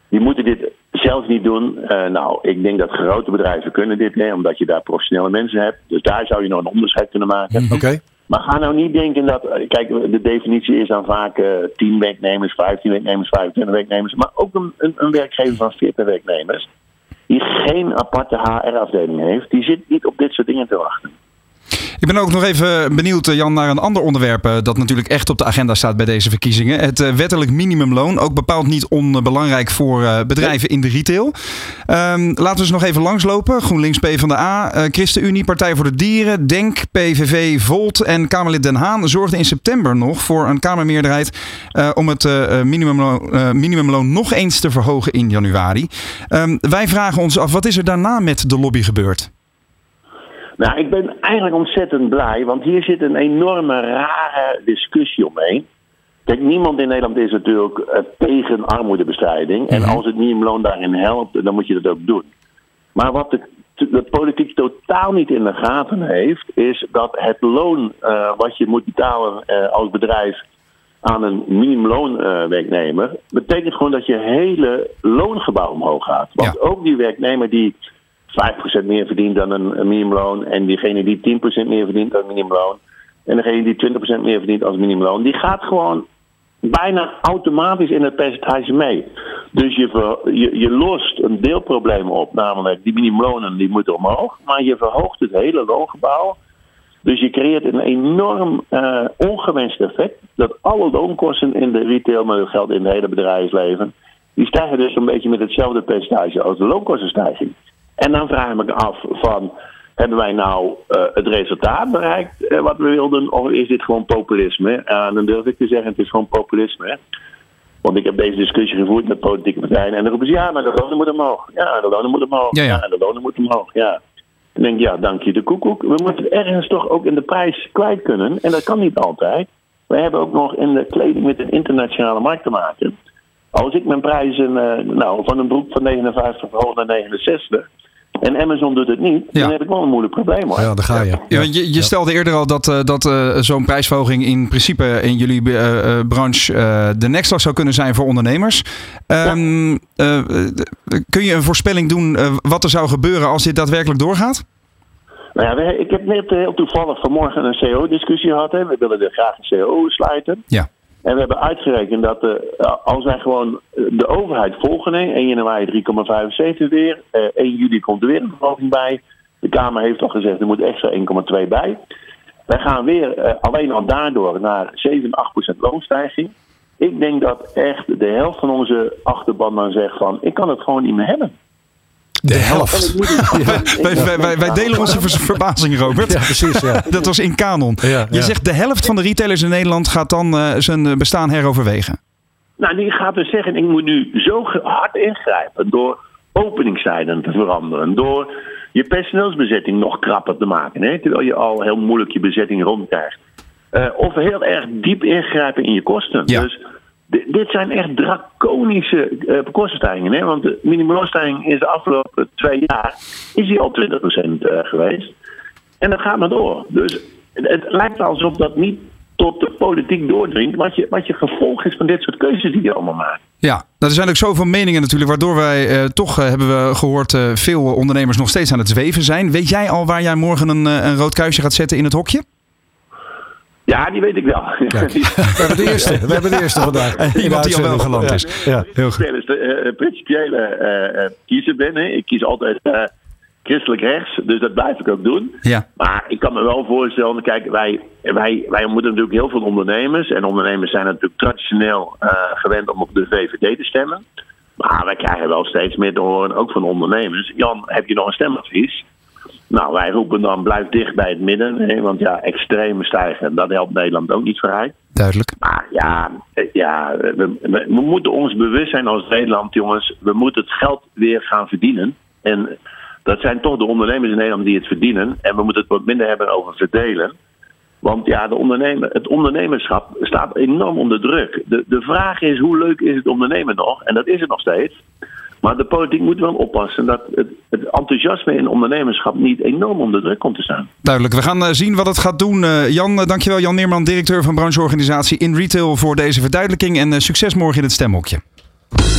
Die moeten dit zelf niet doen. Eh, nou, ik denk dat grote bedrijven kunnen dit, hè, omdat je daar professionele mensen hebt. Dus daar zou je nog een onderscheid kunnen maken. Oké. Maar ga nou niet denken dat. eh, Kijk, de definitie is dan vaak eh 10 werknemers, 15 werknemers, 25 werknemers. Maar ook een, een, een werkgever van 40 werknemers. Die geen aparte HR-afdeling heeft. Die zit niet op dit soort dingen te wachten. Ik ben ook nog even benieuwd, eh, Jan, naar een ander onderwerp eh, dat natuurlijk echt op de agenda staat bij deze verkiezingen. Het eh, wettelijk minimumloon, ook bepaald niet onbelangrijk voor bedrijven in de retail. Ehm, laten we eens nog even langslopen. GroenLinks PvdA, eh ChristenUnie, Partij voor de Dieren, DENK, PVV, Volt en Kamerlid Den Haan zorgden in september nog voor een Kamermeerderheid om het minimumloon, minimumloon nog eens te verhogen in januari. Ehm, wij vragen ons af, wat is er daarna met de lobby gebeurd? Nou, ik ben eigenlijk ontzettend blij. Want hier zit een enorme rare discussie omheen. Kijk, niemand in Nederland is natuurlijk eh, tegen armoedebestrijding. En als het minimumloon daarin helpt, dan moet je dat ook doen. Maar wat de, de politiek totaal niet in de gaten heeft, is dat het loon eh, wat je moet betalen eh, als bedrijf aan een minimumloonwerknemer, betekent gewoon dat je hele loongebouw omhoog gaat. Want ook die werknemer die 5% meer verdient dan een, minimumloon en diegene die 10% meer verdient dan minimumloon en degene die 20% meer verdient als minimumloon, die gaat gewoon bijna automatisch in het percentage mee. Dus je, je, je lost een deelprobleem op, namelijk die minimumlonen die moeten omhoog, maar je verhoogt het hele loongebouw. Dus je creëert een enorm eh, ongewenst effect dat alle loonkosten in de retail, maar dat geldt in het hele bedrijfsleven, die stijgen dus een beetje met hetzelfde percentage als de loonkostenstijging. En dan vraag ik me af van, hebben wij nou eh, het resultaat bereikt eh, wat we wilden, of is dit gewoon populisme? Eh, dan durf ik te zeggen, het is gewoon populisme. Want ik heb deze discussie gevoerd met politieke partijen en dan roepen ze, ja, maar de lonen moeten omhoog. Ja, de lonen moeten omhoog. Ja, ja. de lonen moeten omhoog, ja. Ik denk, ja, dank je de koekoek. We moeten ergens toch ook in de prijs kwijt kunnen. En dat kan niet altijd. We hebben ook nog in de kleding met een internationale markt te maken. Als ik mijn prijzen eh, nou, van een broek van 59 verhoog naar 69... en Amazon doet het niet, Ja. dan heb ik wel een moeilijk probleem hoor. Ja, daar ga je. Ja, want je, je stelde eerder al dat, eh, dat eh, zo'n prijsverhoging in principe in jullie eh, eh, branche eh, de nekslag zou kunnen zijn voor ondernemers. Ehm, eh, d- kun je een voorspelling doen eh, wat er zou gebeuren als dit daadwerkelijk doorgaat? Nou ja, ik heb net eh, heel toevallig vanmorgen een CO-discussie gehad. Hè. We willen er graag een CO sluiten. Ja. En we hebben uitgerekend dat uh, als wij gewoon de overheid volgen, 1 januari 3,75 weer, 1 juli komt er weer een verhoging bij. De Kamer heeft al gezegd er moet extra 1,2 bij. Wij gaan weer alleen al daardoor naar 7, 8% loonstijging. Ik denk dat echt de helft van onze achterban dan zegt van ik kan het gewoon niet meer hebben. De helft. wij, wij, wij, delen onze verbazing, Robert. Ja, precies. Ja. Dat was in kanon. Ja, Je zegt de helft van de retailers in Nederland gaat dan uh, zijn bestaan heroverwegen. Nou, die gaat dus zeggen: ik moet nu zo hard ingrijpen door openingstijden te veranderen, door je personeelsbezetting nog krapper te maken, hè, terwijl je al heel moeilijk je bezetting rondkrijgt. Uh, of heel erg diep ingrijpen in je kosten. Ja. Dus dit zijn echt draconische uh. Hè? Want de minimumloonstijging is de afgelopen twee jaar is die al 20% uh, geweest. En dat gaat maar door. Dus het, lijkt alsof dat niet tot de politiek doordringt. Wat je, wat je gevolg is van dit soort keuzes die je allemaal maakt. Ja, er zijn ook zoveel meningen natuurlijk. Waardoor wij uh, toch, hebben we gehoord, veel ondernemers nog steeds aan het zweven zijn. Weet jij al waar jij morgen een, een rood kuisje gaat zetten in het hokje? Ja, die weet ik wel. Kijk, we hebben de eerste, we hebben de eerste vandaag. Iemand die al wel geland is. Ja. Heel goed. Ik de uh, principiële uh, kiezer ben. Hè. Ik kies altijd uh, christelijk rechts, dus dat blijf ik ook doen. Ja. Maar ik kan me wel voorstellen, kijk, wij, wij, wij ontmoeten natuurlijk heel veel ondernemers. En ondernemers zijn natuurlijk traditioneel gewend om op de VVD te stemmen. Maar wij krijgen wel steeds meer te horen, ook van ondernemers. Jan, heb je nog een stemadvies? Nou, wij roepen dan blijf dicht bij het midden. Hè, want ja, extreme stijgen, dat helpt Nederland ook niet vooruit. Duidelijk. Maar ja, ja we, we, we, moeten ons bewust zijn als Nederland, jongens. We moeten het geld weer gaan verdienen. En dat zijn toch de ondernemers in Nederland die het verdienen. En we moeten het wat minder hebben over verdelen. Want ja, de ondernemer, het ondernemerschap staat enorm onder druk. De, de vraag is, hoe leuk is het ondernemen nog? En dat is het nog steeds. Maar de politiek moet wel oppassen dat het, het, enthousiasme in ondernemerschap niet enorm onder druk komt te staan. Duidelijk. We gaan uh, zien wat het gaat doen. Uh, Jan, uh, dankjewel. Jan Neerman, directeur van brancheorganisatie In Retail voor deze verduidelijking. En succes morgen in het stemhokje.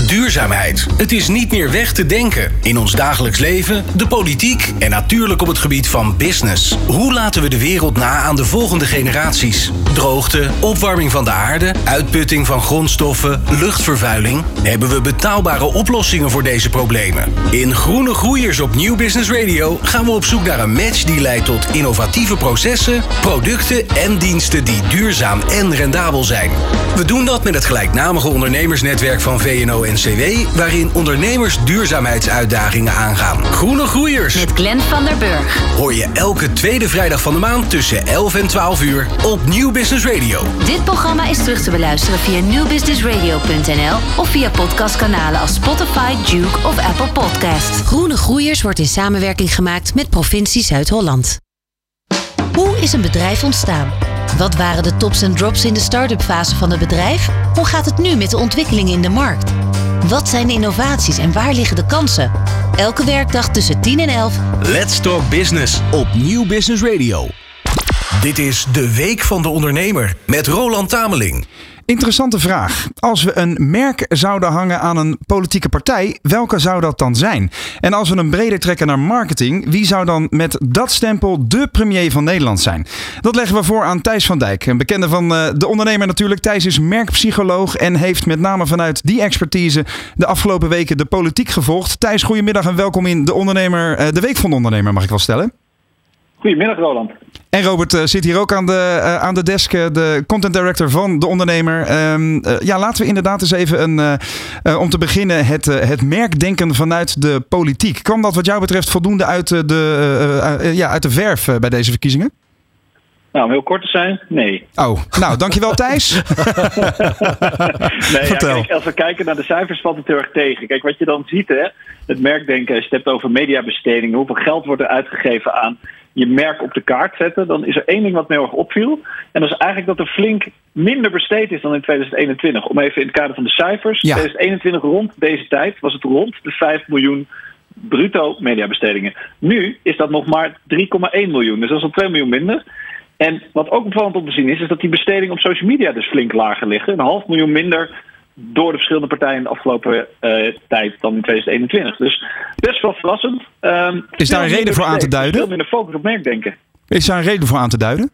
Duurzaamheid. Het is niet meer weg te denken. In ons dagelijks leven, de politiek en natuurlijk op het gebied van business. Hoe laten we de wereld na aan de volgende generaties? Droogte, opwarming van de aarde, uitputting van grondstoffen, luchtvervuiling. Hebben we betaalbare oplossingen voor deze problemen? In Groene Groeiers op Nieuw Business Radio gaan we op zoek naar een match die leidt tot innovatieve processen, producten en diensten die duurzaam en rendabel zijn. We doen dat met het gelijknamige ondernemersnetwerk van VNO-NCW, waarin ondernemers duurzaamheidsuitdagingen aangaan. Groene Groeiers. Met Glenn van der Burg. Hoor je elke tweede vrijdag van de maand tussen 11 en 12 uur op Nieuw Business Radio. Dit programma is terug te beluisteren via nieuwbusinessradio.nl of via podcastkanalen als Spotify, Duke of Apple Podcast. Groene Groeiers wordt in samenwerking gemaakt met provincie Zuid-Holland. Hoe is een bedrijf ontstaan? Wat waren de tops en drops in de start-up fase van het bedrijf? Hoe gaat het nu met de ontwikkelingen in de markt? Wat zijn de innovaties en waar liggen de kansen? Elke werkdag tussen 10 en 11. Let's Talk Business op Nieuw Business Radio. Dit is de Week van de Ondernemer met Roland Tameling. Interessante vraag. Als we een merk zouden hangen aan een politieke partij, welke zou dat dan zijn? En als we een breder trekken naar marketing, wie zou dan met dat stempel de premier van Nederland zijn? Dat leggen we voor aan Thijs van Dijk, een bekende van de ondernemer natuurlijk. Thijs is merkpsycholoog en heeft met name vanuit die expertise de afgelopen weken de politiek gevolgd. Thijs, goedemiddag en welkom in de, ondernemer, de Week van de Ondernemer, mag ik wel stellen. Goedemiddag, Roland. En Robert uh, zit hier ook aan de, uh, aan de desk, uh, de content director van De Ondernemer. Um, ja, laten we inderdaad eens even een, om te beginnen het, het merkdenken vanuit de politiek. Kwam dat wat jou betreft voldoende uit de, ja, uit de verf bij deze verkiezingen? Nou, om heel kort te zijn, nee. Oh, nou, dankjewel Thijs. nee, Vertel. Ja, kijk, als we kijken naar de cijfers valt het heel erg tegen. Kijk, wat je dan ziet, hè, het merkdenken, als je het hebt over mediabestedingen, hoeveel geld wordt er uitgegeven aan je merk op de kaart zetten, dan is er één ding wat me heel erg opviel. En dat is eigenlijk dat er flink minder besteed is dan in 2021. Om even in het kader van de cijfers. Ja. 2021 rond deze tijd was het rond de 5 miljoen bruto mediabestedingen. Nu is dat nog maar 3,1 miljoen. Dus dat is al 2 miljoen minder. En wat ook opvallend om te zien is, is dat die bestedingen op social media dus flink lager liggen. Een half miljoen minder door de verschillende partijen in de afgelopen uh, tijd dan in 2021. Dus best wel verrassend. Um, is daar een reden voor aan te duiden? Veel minder focus op merkdenken. Is daar een reden voor aan te duiden?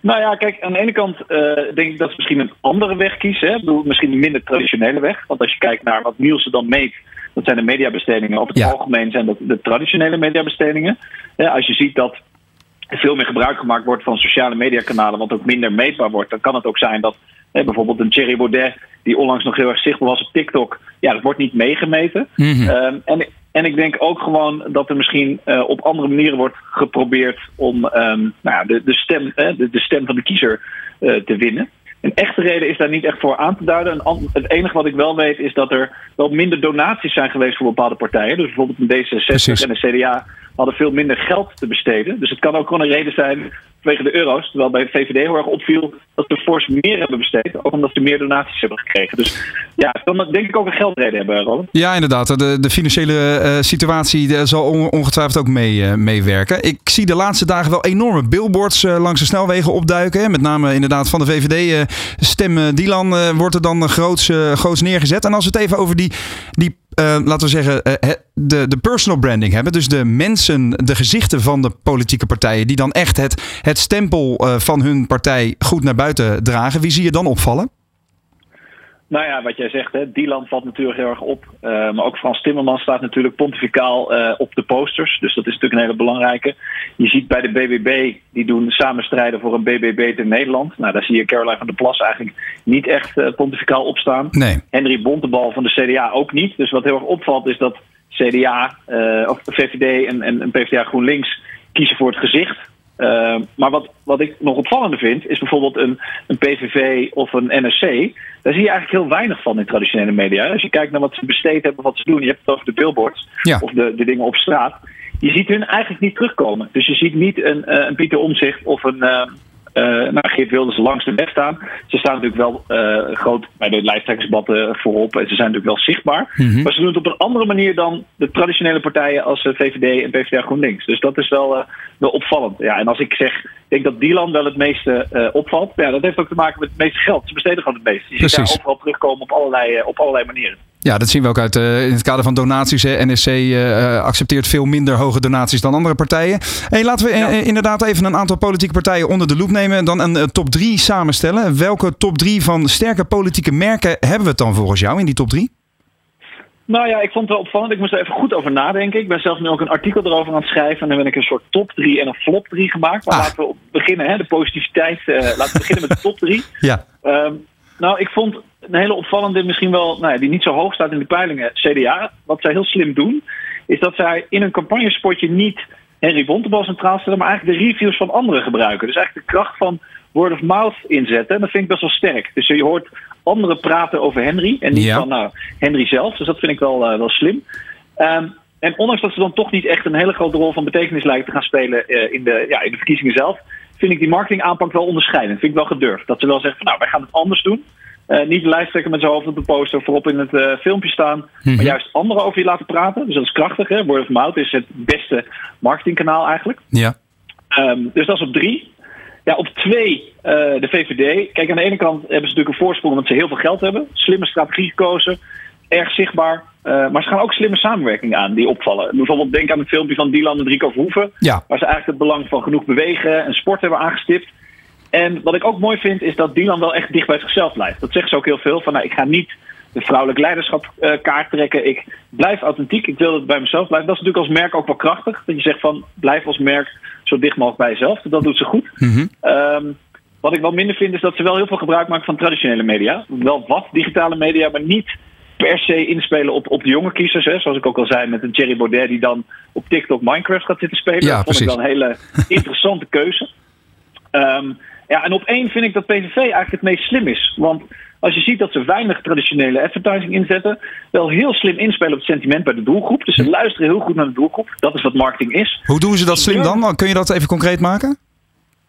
Nou ja, kijk, aan de ene kant uh, denk ik dat ze misschien een andere weg kiezen. Hè? Ik bedoel, misschien een minder traditionele weg. Want als je kijkt naar wat Nielsen dan meet, dat zijn de mediabestedingen. Op het ja. algemeen zijn dat de traditionele mediabestedingen. Ja, als je ziet dat er veel meer gebruik gemaakt wordt van sociale mediakanalen, wat ook minder meetbaar wordt, dan kan het ook zijn dat hè, bijvoorbeeld een Thierry Baudet, die onlangs nog heel erg zichtbaar was op TikTok, ja, dat wordt niet meegemeten. Mhm. Ehm, en, en ik denk ook gewoon dat er misschien uh, op andere manieren wordt geprobeerd om um, nou ja, de, de, stem, uh, de, de, stem van de kiezer uh, te winnen. Een echte reden is daar niet echt voor aan te duiden. Het enige wat ik wel weet is dat er wel minder donaties zijn geweest voor bepaalde partijen. Dus bijvoorbeeld een D66 Precies. en de CDA hadden veel minder geld te besteden. Dus het kan ook gewoon een reden zijn vanwege de euro's. Terwijl bij de VVD heel erg opviel dat ze fors meer hebben besteed. Ook omdat ze meer donaties hebben gekregen. Dus ja, dan denk ik ook een geldreden hebben, Roland. Ja, inderdaad. De, de financiële uh, situatie zal ongetwijfeld ook mee, uh, meewerken. Ik zie de laatste dagen wel enorme billboards langs de snelwegen opduiken. Met name inderdaad van de VVD. stem Dylan wordt er dan groots, groots neergezet. En als we het even over die, die uh, laten we zeggen, uh, de, de personal branding hebben. Dus de mensen, de gezichten van de politieke partijen, die dan echt het, het stempel uh, van hun partij goed naar buiten dragen. Wie zie je dan opvallen? Nou ja, wat jij zegt, hè, Dylan valt natuurlijk heel erg op. Uh, maar ook Frans Timmermans staat natuurlijk pontificaal uh, op de posters. Dus dat is natuurlijk een hele belangrijke. Je ziet bij de BBB, die doen samen strijden voor een BBB in Nederland. Nou, daar zie je Caroline van der Plas eigenlijk niet echt uh, pontificaal opstaan. Nee. Henry Bontebal van de CDA ook niet. Dus wat heel erg opvalt is dat CDA, of VVD en, en, en PvdA GroenLinks kiezen voor het gezicht. Uh, maar wat, wat ik nog opvallender vind, is bijvoorbeeld een, een PVV of een NSC. Daar zie je eigenlijk heel weinig van in traditionele media. Als je kijkt naar wat ze besteed hebben, wat ze doen, je hebt het over de billboards ja. of de, de dingen op straat. Je ziet hun eigenlijk niet terugkomen. Dus je ziet niet een, uh, een Pieter Omzicht of een, uh, nou, Geert Wilders langs de weg staan. Ze staan natuurlijk wel uh, groot bij de lijsttrekkersdebatten voorop. En ze zijn natuurlijk wel zichtbaar. Mhm. Maar ze doen het op een andere manier dan de traditionele partijen als VVD en PvdA GroenLinks. Dus dat is wel, wel opvallend. Ja, en als ik zeg, ik denk dat Dylan wel het meeste opvalt. Ja, dat heeft ook te maken met het meeste geld. Ze besteden gewoon het meeste. Je ziet daar overal terugkomen op allerlei, op allerlei manieren. Ja, dat zien we ook uit uh, in het kader van donaties. Hè. NSC uh, accepteert veel minder hoge donaties dan andere partijen. Hey, laten we ja. inderdaad even een aantal politieke partijen onder de loep nemen. En dan een top 3 samenstellen. Welke top 3 van sterke politieke merken hebben we het dan volgens jou in die top 3? Nou ja, ik vond het wel opvallend. Ik moest er even goed over nadenken. Ik ben zelfs nu ook een artikel erover aan het schrijven. En dan ben ik een soort top 3 en een flop 3 gemaakt. Maar Ah. laten we beginnen, hè, de positiviteit. laten we beginnen met de top 3. Ja. Um, nou, ik vond een hele opvallende, misschien wel, nou ja, die niet zo hoog staat in de peilingen, CDA. Wat zij heel slim doen, is dat zij in een campagnespotje niet Henry Bontebal centraal stellen, maar eigenlijk de reviews van anderen gebruiken. Dus eigenlijk de kracht van word of mouth inzetten. En dat vind ik best wel sterk. Dus je hoort anderen praten over Henry en niet Ja. van nou, Henry zelf. Dus dat vind ik wel, uh, wel slim. Um, en ondanks dat ze dan toch niet echt een hele grote rol van betekenis lijken te gaan spelen uh, in, de, ja, in de verkiezingen zelf, vind ik die marketingaanpak wel onderscheidend. Vind ik wel gedurfd. Dat ze wel zeggen van nou, wij gaan het anders doen. Uh, niet de lijsttrekker met zijn hoofd op de poster voorop in het uh, filmpje staan. Mm Mhm. Maar juist anderen over je laten praten. Dus dat is krachtig. Hè? Word of mouth is het beste marketingkanaal eigenlijk. Ja. Um, dus dat is op drie. Ja, op twee uh, de VVD. Kijk, aan de ene kant hebben ze natuurlijk een voorsprong omdat ze heel veel geld hebben. Slimme strategie gekozen. Erg zichtbaar. Uh, maar ze gaan ook slimme samenwerking aan die opvallen. Bijvoorbeeld denk aan het filmpje van Dylan en Rico Verhoeven. Ja. Waar ze eigenlijk het belang van genoeg bewegen en sport hebben aangestipt. En wat ik ook mooi vind, is dat Dylan wel echt dicht bij zichzelf blijft. Dat zegt ze ook heel veel. Van, nou, ik ga niet de vrouwelijk leiderschap uh, kaart trekken. Ik blijf authentiek. Ik wil dat het bij mezelf blijven. Dat is natuurlijk als merk ook wel krachtig. Dat je zegt van, blijf als merk zo dicht mogelijk bij jezelf. Dat doet ze goed. Mm -hmm. um, wat ik wel minder vind, is dat ze wel heel veel gebruik maken van traditionele media. Wel wat digitale media, maar niet per se inspelen op, op de jonge kiezers. Hè. Zoals ik ook al zei, met een Thierry Baudet die dan op TikTok Minecraft gaat zitten spelen. Ja, dat vond precies. ik wel een hele interessante keuze. Um, ja, en op één vind ik dat PVV eigenlijk het meest slim is. Want als je ziet dat ze weinig traditionele advertising inzetten, wel heel slim inspelen op het sentiment bij de doelgroep. Dus ze luisteren heel goed naar de doelgroep. Dat is wat marketing is. Hoe doen ze dat slim dan? Kun je dat even concreet maken?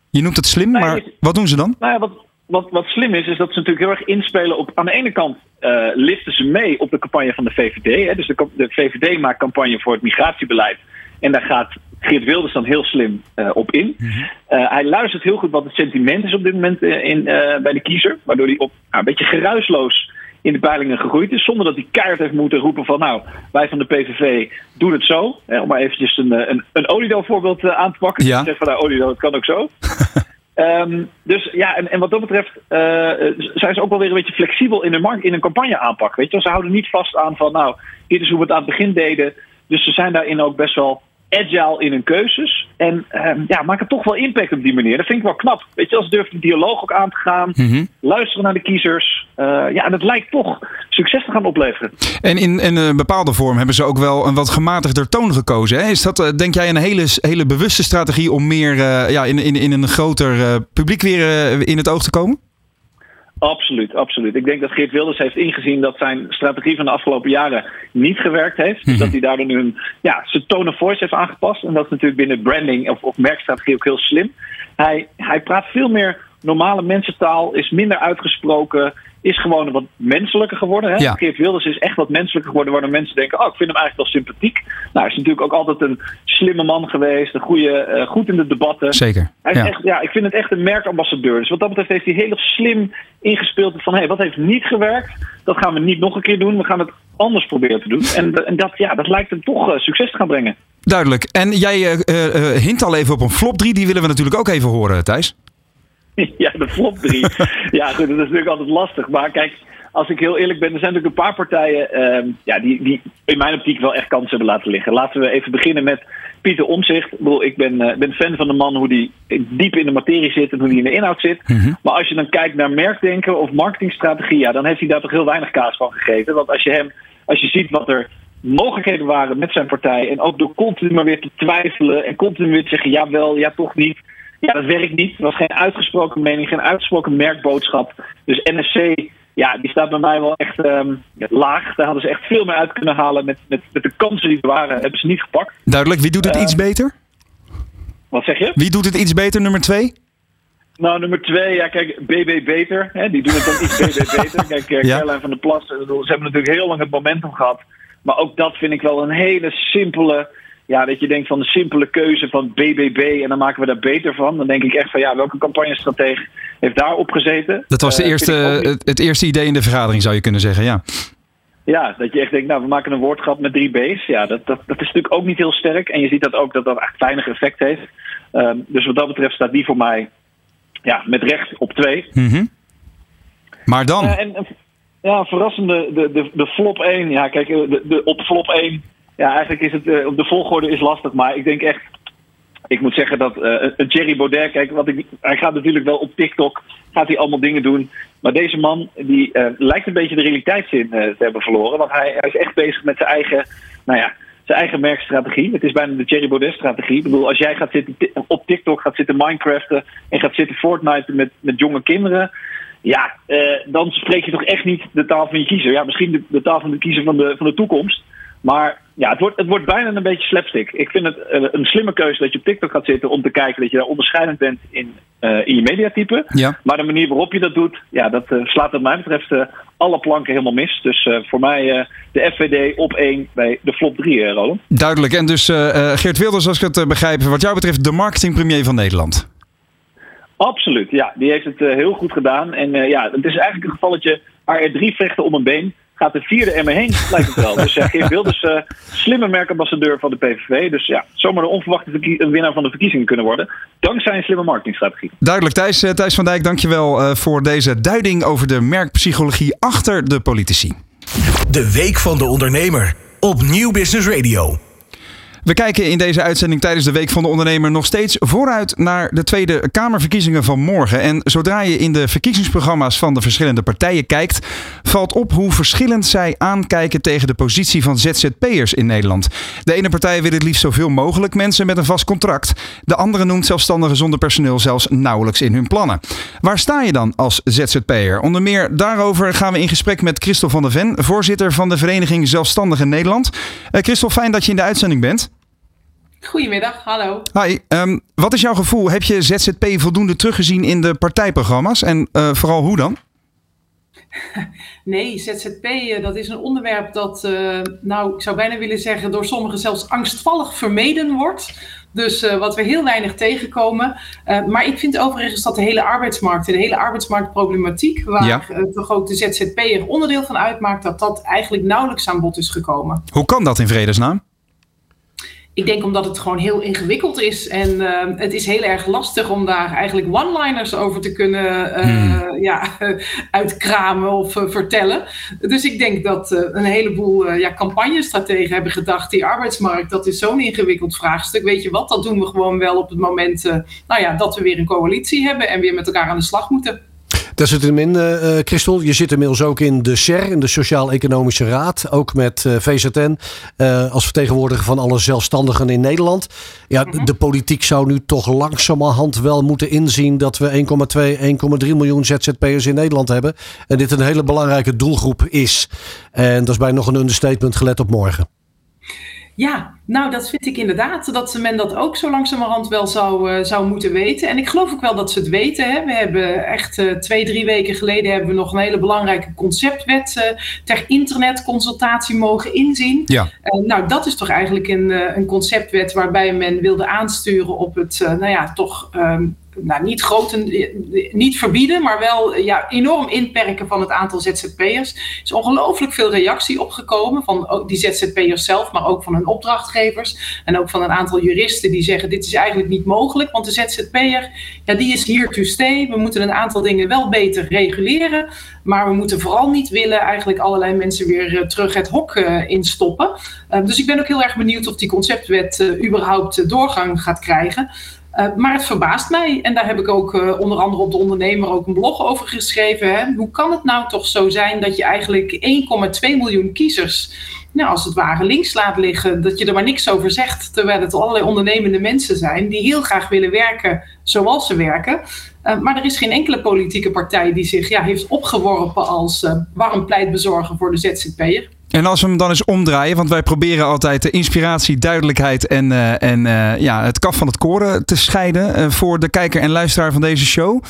Je noemt het slim, maar wat doen ze dan? Nou ja, wat, wat, wat slim is, is dat ze natuurlijk heel erg inspelen op. Aan de ene kant uh, liften ze mee op de campagne van de VVD. Hè. Dus de, de VVD maakt campagne voor het migratiebeleid. En daar gaat Geert Wilders dan heel slim uh, op in. Mhm. Uh, hij luistert heel goed wat het sentiment is op dit moment in, bij de kiezer. Waardoor hij op, nou, een beetje geruisloos in de peilingen gegroeid is. Zonder dat hij keihard heeft moeten roepen van nou, wij van de PVV doen het zo. Hè, om maar eventjes een, een, een Olido voorbeeld aan te pakken. Ja. Ik zeg van nou, Olido, het kan ook zo. Ehm, dus ja, en, en wat dat betreft uh, zijn ze ook wel weer een beetje flexibel in hun, in een campagne aanpak. Weet je? Ze houden niet vast aan van, nou, dit is hoe we het aan het begin deden. Dus ze zijn daarin ook best wel agile in hun keuzes. En um, ja, maken toch wel impact op die manier. Dat vind ik wel knap. Weet je, als durft de dialoog ook aan te gaan. Mhm. Luisteren naar de kiezers. Uh, ja, en dat lijkt toch succes te gaan opleveren. En in, in een bepaalde vorm hebben ze ook wel een wat gematigder toon gekozen. Hè? Is dat, uh, denk jij, een hele, hele bewuste strategie om meer uh, ja, in, in, in een groter publiek weer in het oog te komen? Absoluut, absoluut. Ik denk dat Geert Wilders heeft ingezien dat zijn strategie van de afgelopen jaren niet gewerkt heeft. Dus dat hij daardoor nu een, ja, zijn tone of voice heeft aangepast. En dat is natuurlijk binnen branding of, of merkstrategie ook heel slim. Hij, hij praat veel meer normale mensentaal, is minder uitgesproken, is gewoon wat menselijker geworden. Hè? Ja. Geert Wilders is echt wat menselijker geworden, waardoor mensen denken: oh, ik vind hem eigenlijk wel sympathiek. Nou, hij is natuurlijk ook altijd een slimme man geweest, een goede, uh, goed in de debatten. Zeker. Hij is Ja. echt, ja, ik vind het echt een merkambassadeur. Dus wat dat betreft heeft hij heel slim ingespeeld van: hé, hey, wat heeft niet gewerkt? Dat gaan we niet nog een keer doen. We gaan het anders proberen te doen. En, en dat, ja, dat lijkt hem toch uh, succes te gaan brengen. Duidelijk. En jij uh, hint al even op een flop 3. Die willen we natuurlijk ook even horen, Thijs. Ja, de flop 3. ja, goed, dat is natuurlijk altijd lastig. Maar kijk, als ik heel eerlijk ben, er zijn natuurlijk een paar partijen uh, ja, die, die in mijn optiek wel echt kansen hebben laten liggen. Laten we even beginnen met Pieter Omzicht. Ik, bedoel, ik ben, uh, ben fan van de man hoe die diep in de materie zit en hoe die in de inhoud zit. Mm -hmm. Maar als je dan kijkt naar merkdenken of marketingstrategie, ja, dan heeft hij daar toch heel weinig kaas van gegeten. Want als je hem, als je ziet wat er mogelijkheden waren met zijn partij en ook door continu maar weer te twijfelen en continu weer te zeggen ja wel, ja toch niet. Ja, dat werkt niet. Er was geen uitgesproken mening, geen uitgesproken merkboodschap. Dus NSC, ja, die staat bij mij wel echt um, laag. Daar hadden ze echt veel meer uit kunnen halen. Met, met, met de kansen die er waren, hebben ze niet gepakt. Duidelijk. Wie doet het uh, iets beter? Wat zeg je? Wie doet het iets beter, nummer twee? Nou, nummer twee, ja, kijk, BB Beter. Hè, die doen het dan iets BB Beter. Kijk, uh, ja. Caroline van der Plas, ze hebben natuurlijk heel lang het momentum gehad. Maar ook dat vind ik wel een hele simpele ja, dat je denkt van de simpele keuze van BBB en dan maken we daar beter van. Dan denk ik echt van ja, welke campagnestratege heeft daar op gezeten? Dat was de Uh, eerste, het, het eerste idee in de vergadering, zou je kunnen zeggen, ja. Ja, dat je echt denkt, nou, we maken een woordgrap met drie B's. Ja, dat, dat, dat is natuurlijk ook niet heel sterk. En je ziet dat ook dat dat echt weinig effect heeft. Ehm, dus wat dat betreft staat die voor mij ja, met recht op twee. Mhm. Maar dan, Ja, en, ja, verrassende, de, de, de flop 1. Ja, kijk, eh, de, de, op flop 1. Ja, eigenlijk is het, eh, op de volgorde is lastig. Maar ik denk echt, ik moet zeggen dat eh een Jerry Baudet, kijk, wat ik, hij gaat natuurlijk wel op TikTok, gaat hij allemaal dingen doen. Maar deze man, die eh, lijkt een beetje de realiteitszin eh, te hebben verloren. Want hij, hij is echt bezig met zijn eigen, nou ja, zijn eigen merkstrategie. Het is bijna de Jerry Baudet-strategie. Ik bedoel, als jij gaat zitten, op TikTok gaat zitten Minecraften en gaat zitten Fortnite met, met jonge kinderen. Ja, eh, dan spreek je toch echt niet de taal van je kiezer. Ja, misschien de, de taal van de kiezer van de, van de toekomst. Maar ja, het wordt, het wordt bijna een beetje slapstick. Ik vind het eh, een slimme keuze dat je op TikTok gaat zitten om te kijken dat je daar onderscheidend bent in, eh, in je mediatype. ja. Maar de manier waarop je dat doet, ja, dat eh, slaat wat mij betreft alle planken helemaal mis. Dus voor mij de FVD op één bij de flop 3, eh, Roland. Duidelijk. En dus Geert Wilders, als ik het begrijp, wat jou betreft de marketingpremier van Nederland. Absoluut, ja. Die heeft het heel goed gedaan. En ja, het is eigenlijk een gevalletje waar er drie vechten om een been. Gaat de vierde er mee heen, lijkt het wel. Dus ja, Geert Wilders, eh slimme merkambassadeur van de PVV. Dus ja, zomaar een onverwachte winnaar van de verkiezingen kunnen worden. Dankzij een slimme marketingstrategie. Duidelijk. Thijs, eh, Thijs van Dijk, dankjewel eh voor deze duiding over de merkpsychologie achter de politici. De Week van de Ondernemer op Nieuw Business Radio. We kijken in deze uitzending tijdens de Week van de Ondernemer nog steeds vooruit naar de Tweede Kamerverkiezingen van morgen. En zodra je in de verkiezingsprogramma's van de verschillende partijen kijkt, valt op hoe verschillend zij aankijken tegen de positie van ZZP'ers in Nederland. De ene partij wil het liefst zoveel mogelijk mensen met een vast contract. De andere noemt zelfstandigen zonder personeel zelfs nauwelijks in hun plannen. Waar sta je dan als ZZP'er? Onder meer daarover gaan we in gesprek met Christel van der Ven, voorzitter van de Vereniging Zelfstandigen Nederland. Eh Christel, fijn dat je in de uitzending bent. Goedemiddag, hallo. Hi, ehm, wat is jouw gevoel? Heb je ZZP voldoende teruggezien in de partijprogramma's? En eh, vooral hoe dan? Nee, ZZP, eh, dat is een onderwerp dat, eh, nou, ik zou bijna willen zeggen, door sommigen zelfs angstvallig vermeden wordt. Dus wat we heel weinig tegenkomen. Maar ik vind overigens dat de hele arbeidsmarkt, de hele arbeidsmarktproblematiek, waar Ja. toch ook de ZZP er onderdeel van uitmaakt, dat dat eigenlijk nauwelijks aan bod is gekomen. Hoe kan dat in vredesnaam? Ik denk omdat het gewoon heel ingewikkeld is. En uh, het is heel erg lastig om daar eigenlijk one-liners over te kunnen uh, hmm. ja, uitkramen of uh, vertellen. Dus ik denk dat een heleboel ja, campagnestrategen hebben gedacht: die arbeidsmarkt, dat is zo'n ingewikkeld vraagstuk. Weet je wat, dat doen we gewoon wel op het moment nou ja, dat we weer een coalitie hebben en weer met elkaar aan de slag moeten. Daar zit hem in, uh, Christel. Je zit inmiddels ook in de SER, in de Sociaal-Economische Raad. Ook met uh, VZN uh, als vertegenwoordiger van alle zelfstandigen in Nederland. Ja, mm-hmm. de politiek zou nu toch langzamerhand wel moeten inzien dat we 1,2, 1,3 miljoen ZZP'ers in Nederland hebben. En dit een hele belangrijke doelgroep is. En dat is bij nog een understatement gelet op morgen. Ja, nou dat vind ik inderdaad dat men dat ook zo langzamerhand wel zou, uh, zou moeten weten. En ik geloof ook wel dat ze het weten. Hè. We hebben echt uh, twee, drie weken geleden hebben we nog een hele belangrijke conceptwet uh, ter internetconsultatie mogen inzien. Ja. nou, dat is toch eigenlijk een, een conceptwet waarbij men wilde aansturen op het, nou ja, toch um, nou, niet, niet verbieden, maar wel ja, enorm inperken van het aantal ZZP'ers. Er is ongelooflijk veel reactie opgekomen van die ZZP'ers zelf, maar ook van hun opdrachtgevers. En ook van een aantal juristen die zeggen: dit is eigenlijk niet mogelijk, want de ZZP'er ja, die is hier to stay. We moeten een aantal dingen wel beter reguleren, maar we moeten vooral niet willen eigenlijk allerlei mensen weer uh, terug het hok uh, instoppen. Uh, dus ik ben ook heel erg benieuwd of die conceptwet überhaupt doorgang gaat krijgen. Uh, maar het verbaast mij. En daar heb ik ook uh, onder andere op de ondernemer ook een blog over geschreven. Hè. Hoe kan het nou toch zo zijn dat je eigenlijk 1,2 miljoen kiezers, nou, als het ware, links laat liggen? Dat je er maar niks over zegt. Terwijl het allerlei ondernemende mensen zijn die heel graag willen werken zoals ze werken. Uh, maar er is geen enkele politieke partij die zich ja, heeft opgeworpen als warm pleitbezorger voor de ZZP'er. En als we hem dan eens omdraaien, want wij proberen altijd de inspiratie, duidelijkheid en, uh, en uh, ja, het kaf van het koren te scheiden uh, voor de kijker en luisteraar van deze show.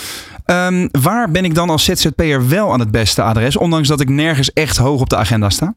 Um, waar ben ik dan als ZZP'er wel aan het beste adres, ondanks dat ik nergens echt hoog op de agenda sta?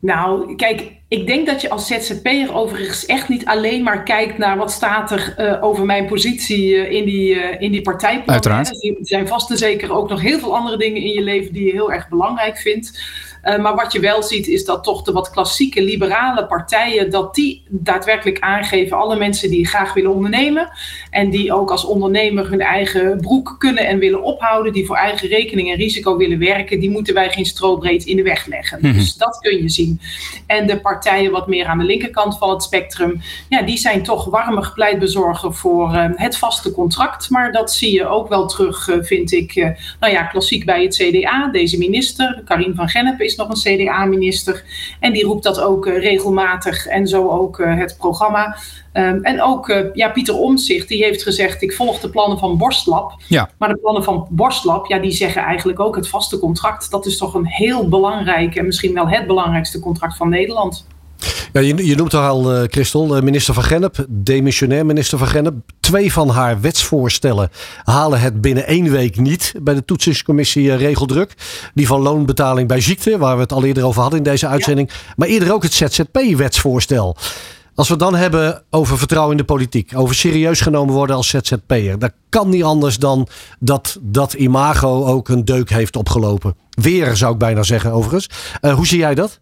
Nou, kijk, ik denk dat je als ZZP'er overigens echt niet alleen maar kijkt naar wat staat er uh, over mijn positie uh, in die, uh, in die partijplannen. Uiteraard. Er zijn vast en zeker ook nog heel veel andere dingen in je leven die je heel erg belangrijk vindt. Uh, maar wat je wel ziet is dat toch de wat klassieke liberale partijen, dat die daadwerkelijk aangeven alle mensen die graag willen ondernemen en die ook als ondernemer hun eigen broek kunnen en willen ophouden, die voor eigen rekening en risico willen werken, die moeten wij geen strobreed in de weg leggen. Mm -hmm. Dus dat kun je zien. En de partijen wat meer aan de linkerkant van het spectrum, ja, die zijn toch warmer pleitbezorger voor uh, het vaste contract. Maar dat zie je ook wel terug, uh, vind ik, nou ja, klassiek bij het CDA. Deze minister, Karin van Gennep, is nog een CDA-minister. En die roept dat ook uh, regelmatig en zo ook uh, het programma. Um, en ook uh, ja, Pieter Omtzigt, die heeft gezegd: Ik volg de plannen van Borstlab. Ja. Maar de plannen van Borstlab, ja, die zeggen eigenlijk ook het vaste contract. Dat is toch een heel belangrijk en misschien wel het belangrijkste contract van Nederland. Ja, je, je noemt al, uh, Christel, uh, minister van Gennep, demissionair minister van Gennep. Twee van haar wetsvoorstellen halen het binnen één week niet bij de toetsingscommissie uh, Regeldruk. Die van loonbetaling bij ziekte, waar we het al eerder over hadden in deze uitzending. Ja. Maar eerder ook het ZZP-wetsvoorstel. Als we het dan hebben over vertrouwen in de politiek, over serieus genomen worden als ZZP'er, dat kan niet anders dan dat dat imago ook een deuk heeft opgelopen. Weer zou ik bijna zeggen, overigens. hoe zie jij dat?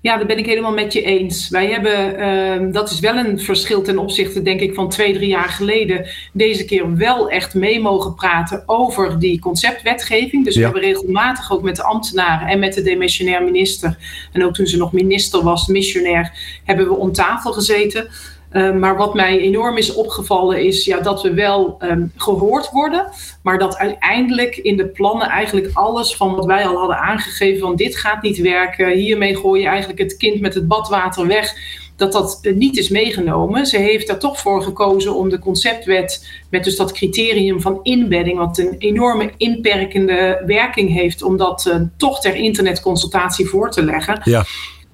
Ja, dat ben ik helemaal met je eens. Wij hebben, uh, dat is wel een verschil ten opzichte, denk ik, van twee, drie jaar geleden. Deze keer wel echt mee mogen praten over die conceptwetgeving. Dus ja. we hebben regelmatig ook met de ambtenaren en met de demissionair minister. En ook toen ze nog minister was, missionair, hebben we om tafel gezeten. Uh, maar wat mij enorm is opgevallen is ja, dat we wel um, gehoord worden. Maar dat uiteindelijk in de plannen eigenlijk alles van wat wij al hadden aangegeven van dit gaat niet werken. Hiermee gooi je eigenlijk het kind met het badwater weg. Dat dat uh, niet is meegenomen. Ze heeft er toch voor gekozen om de conceptwet met dus dat criterium van inbedding, wat een enorme inperkende werking heeft, om dat uh, toch ter internetconsultatie voor te leggen. Ja.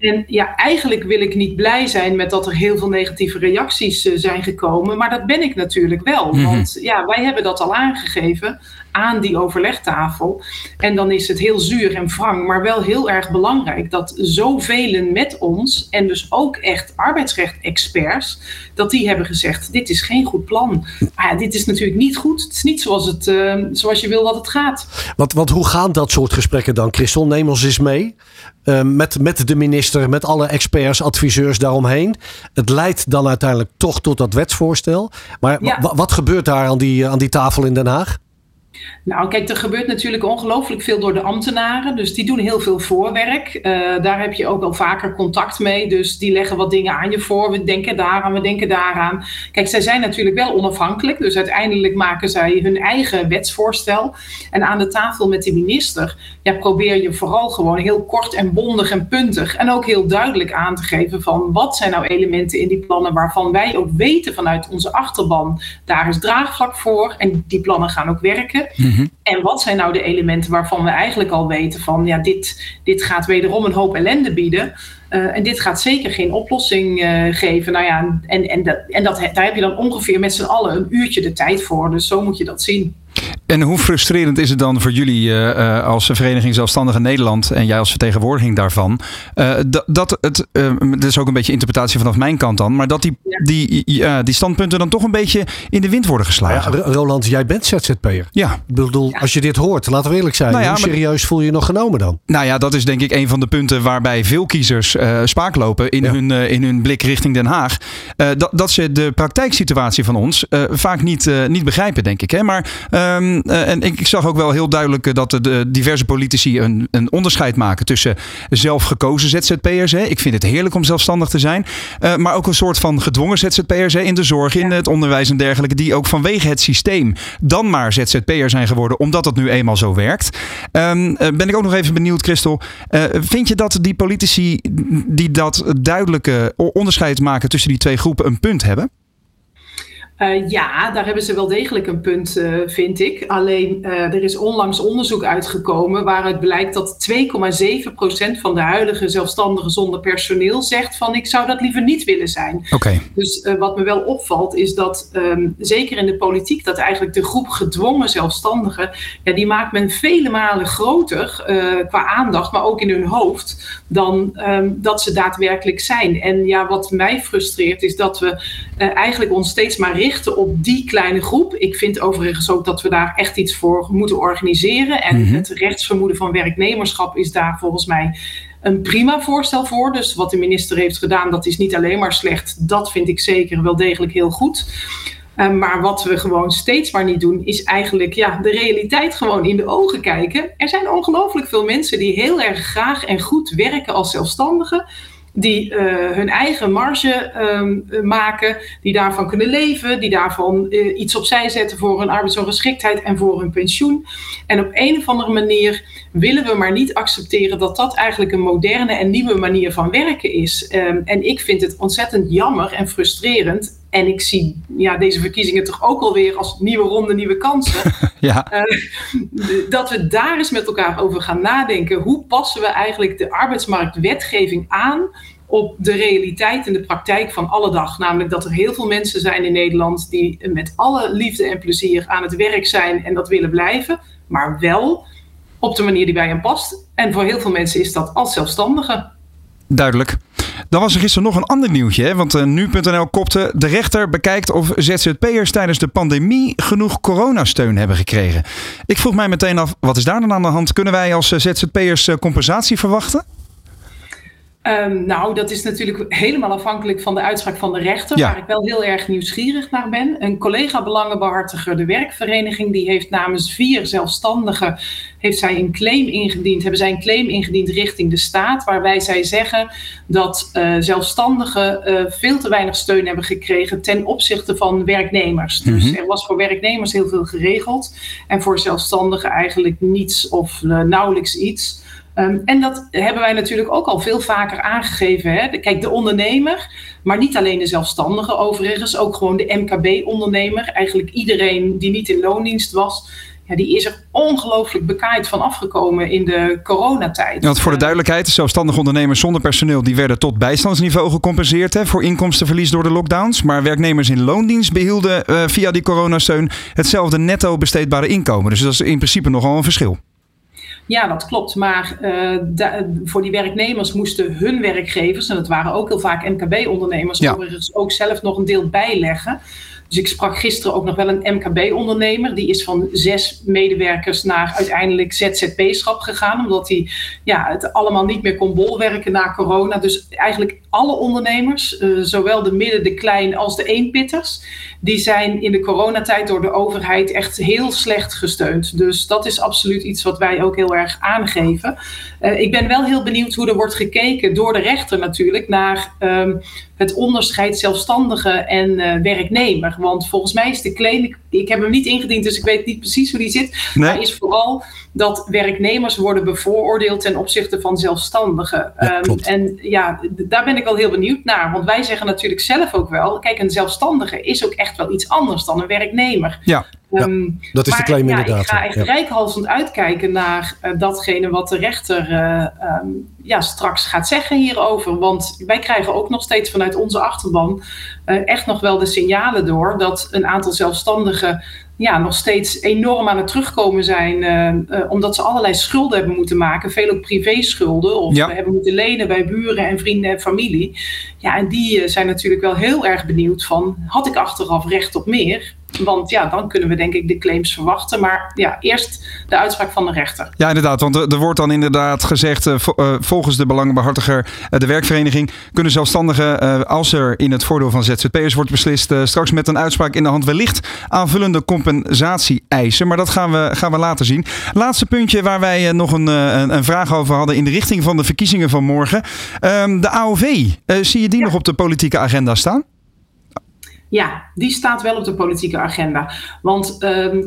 En ja, eigenlijk wil ik niet blij zijn met dat er heel veel negatieve reacties uh, zijn gekomen. Maar dat ben ik natuurlijk wel. Mm -hmm. Want ja, wij hebben dat al aangegeven. Aan die overlegtafel. En dan is het heel zuur en wrang, maar wel heel erg belangrijk dat zoveel met ons en dus ook echt arbeidsrecht-experts, dat die hebben gezegd: dit is geen goed plan. Ah, dit is natuurlijk niet goed. Het is niet zoals, het, uh, zoals je wil dat het gaat. Want, want hoe gaan dat soort gesprekken dan? Christel, neem ons eens mee. Uh, met, met de minister, met alle experts, adviseurs daaromheen. Het leidt dan uiteindelijk toch tot dat wetsvoorstel. Maar ja. wat gebeurt daar aan die, aan die tafel in Den Haag? Nou, kijk, er gebeurt natuurlijk ongelooflijk veel door de ambtenaren. Dus die doen heel veel voorwerk. Uh, daar heb je ook al vaker contact mee. Dus die leggen wat dingen aan je voor. We denken daaraan, we denken daaraan. Kijk, zij zijn natuurlijk wel onafhankelijk. Dus uiteindelijk maken zij hun eigen wetsvoorstel. En aan de tafel met de minister ja, probeer je vooral gewoon heel kort en bondig en puntig. En ook heel duidelijk aan te geven van wat zijn nou elementen in die plannen waarvan wij ook weten vanuit onze achterban. Daar is draagvlak voor. En die plannen gaan ook werken. Mm-hmm. En wat zijn nou de elementen waarvan we eigenlijk al weten van ja, dit, dit gaat wederom een hoop ellende bieden. Uh, en dit gaat zeker geen oplossing uh, geven. Nou ja, en, en, dat, en dat, daar heb je dan ongeveer met z'n allen een uurtje de tijd voor. Dus zo moet je dat zien. En hoe frustrerend is het dan voor jullie uh, als Vereniging Zelfstandige Nederland en jij als vertegenwoordiging daarvan, uh, dat, dat het, uh, dat is ook een beetje interpretatie vanaf mijn kant dan, maar dat die, ja. die, die standpunten dan toch een beetje in de wind worden geslagen. Ja, Roland, jij bent ZZP'er. Ja. Ik bedoel, ja. als je dit hoort, laten we eerlijk zijn, nou ja, hoe serieus maar, voel je je nog genomen dan? Nou ja, dat is denk ik een van de punten waarbij veel kiezers spaak lopen in, hun, in hun blik richting Den Haag. dat, dat ze de praktijksituatie van ons vaak niet, niet begrijpen, denk ik. Hè? Maar um, uh, en ik, ik, zag ook wel heel duidelijk dat de diverse politici een, een onderscheid maken tussen zelf gekozen ZZP'ers. Ik vind het heerlijk om zelfstandig te zijn. Uh, maar ook een soort van gedwongen ZZP'ers in de zorg, in het onderwijs en dergelijke. Die ook vanwege het systeem dan maar ZZP'er zijn geworden, omdat het nu eenmaal zo werkt. Um, ben ik ook nog even benieuwd, Christel. Vind je dat die politici die dat duidelijke onderscheid maken tussen die twee groepen een punt hebben? Uh, ja, daar hebben ze wel degelijk een punt, uh, vind ik. Alleen uh, er is onlangs onderzoek uitgekomen waaruit blijkt dat 2,7% van de huidige zelfstandigen zonder personeel zegt van ik zou dat liever niet willen zijn. Okay. Dus wat me wel opvalt is dat um, zeker in de politiek dat eigenlijk de groep gedwongen zelfstandigen, ja, die maakt men vele malen groter qua aandacht, maar ook in hun hoofd dan um, dat ze daadwerkelijk zijn. En ja, wat mij frustreert is dat we eigenlijk ons steeds maar richten op die kleine groep. Ik vind overigens ook dat we daar echt iets voor moeten organiseren. En mm-hmm. het rechtsvermoeden van werknemerschap is daar volgens mij een prima voorstel voor. Dus wat de minister heeft gedaan, dat is niet alleen maar slecht. Dat vind ik zeker wel degelijk heel goed. Uh, maar wat we gewoon steeds maar niet doen, is eigenlijk ja, de realiteit gewoon in de ogen kijken. Er zijn ongelooflijk veel mensen die heel erg graag en goed werken als zelfstandigen die uh, hun eigen marge um, maken, die daarvan kunnen leven, die daarvan uh, iets opzij zetten voor hun arbeidsongeschiktheid en voor hun pensioen. En op een of andere manier willen we maar niet accepteren dat dat eigenlijk een moderne en nieuwe manier van werken is. Um, en ik vind het ontzettend jammer en frustrerend. En ik zie ja, deze verkiezingen toch ook alweer als nieuwe ronde, nieuwe kansen. ja. Uh, dat we daar eens met elkaar over gaan nadenken. Hoe passen we eigenlijk de arbeidsmarktwetgeving aan op de realiteit en de praktijk van alle dag. Namelijk dat er heel veel mensen zijn in Nederland die met alle liefde en plezier aan het werk zijn en dat willen blijven. Maar wel op de manier die bij hen past. En voor heel veel mensen is dat als zelfstandige. Duidelijk. Dan was er gisteren nog een ander nieuwtje. Hè? Want uh, nu.nl kopte. De rechter bekijkt of ZZP'ers tijdens de pandemie genoeg coronasteun hebben gekregen. Ik vroeg mij meteen af, wat is daar dan aan de hand? Kunnen wij als ZZP'ers compensatie verwachten? Um, nou, dat is natuurlijk helemaal afhankelijk van de uitspraak van de rechter, ja. waar ik wel heel erg nieuwsgierig naar ben. Een collega belangenbehartiger, de werkvereniging, die heeft namens vier zelfstandigen heeft zij een claim ingediend, hebben zij een claim ingediend richting de staat, waarbij zij zeggen dat uh, zelfstandigen uh, veel te weinig steun hebben gekregen ten opzichte van werknemers. Mm -hmm. Dus er was voor werknemers heel veel geregeld en voor zelfstandigen eigenlijk niets of uh, nauwelijks iets. Um, en dat hebben wij natuurlijk ook al veel vaker aangegeven. Hè? Kijk, de ondernemer, maar niet alleen de zelfstandige overigens, ook gewoon de MKB-ondernemer. Eigenlijk iedereen die niet in loondienst was. ja, die is er ongelooflijk bekaaid van afgekomen in de coronatijd. Want voor de duidelijkheid, zelfstandige ondernemers zonder personeel die werden tot bijstandsniveau gecompenseerd hè, voor inkomstenverlies door de lockdowns. Maar werknemers in loondienst behielden uh, via die coronasteun hetzelfde netto besteedbare inkomen. Dus dat is in principe nogal een verschil. Ja, dat klopt. Maar uh, voor die werknemers moesten hun werkgevers, en dat waren ook heel vaak MKB-ondernemers, ja. overigens ook zelf nog een deel bijleggen. Dus ik sprak gisteren ook nog wel een MKB-ondernemer. Die is van zes medewerkers naar uiteindelijk ZZP-schap gegaan. Omdat hij ja, het allemaal niet meer kon bolwerken na corona. Dus eigenlijk alle ondernemers, uh, zowel de midden, de klein als de eenpitters, die zijn in de coronatijd door de overheid echt heel slecht gesteund. Dus dat is absoluut iets wat wij ook heel erg aangeven. Uh, ik ben wel heel benieuwd hoe er wordt gekeken door de rechter natuurlijk naar um, het onderscheid zelfstandige en uh, werknemer. Want volgens mij is de claim, ik, heb hem niet ingediend, dus ik weet niet precies hoe die zit. Nee. Maar is vooral dat werknemers worden bevooroordeeld ten opzichte van zelfstandigen. Ja, um, en ja, daar ben ik wel heel benieuwd naar. Want wij zeggen natuurlijk zelf ook wel, kijk, een zelfstandige is ook echt wel iets anders dan een werknemer. Ja. Um, ja, dat is maar, de claim ja, inderdaad. Ik ga echt ja. rijkhalsend uitkijken naar uh, datgene wat de rechter uh, um, ja, straks gaat zeggen hierover. Want wij krijgen ook nog steeds vanuit onze achterban uh, echt nog wel de signalen door dat een aantal zelfstandigen ja, nog steeds enorm aan het terugkomen zijn. Uh, uh, omdat ze allerlei schulden hebben moeten maken. Veel ook privé-schulden. Of ja. hebben moeten lenen bij buren en vrienden en familie. Ja, en die uh, zijn natuurlijk wel heel erg benieuwd van... had ik achteraf recht op meer? Want ja, dan kunnen we denk ik de claims verwachten. Maar ja, eerst de uitspraak van de rechter. Ja, inderdaad. Want er wordt dan inderdaad gezegd... volgens de belangenbehartiger, de werkvereniging... kunnen zelfstandigen, als er in het voordeel van ZZP'ers wordt beslist... straks met een uitspraak in de hand wellicht aanvullende compensatie eisen. Maar dat gaan we, gaan we later zien. Laatste puntje waar wij nog een, een, vraag over hadden... in de richting van de verkiezingen van morgen. Um, de AOV, zie je die ja. nog op de politieke agenda staan? Ja, die staat wel op de politieke agenda. Want uh, uh,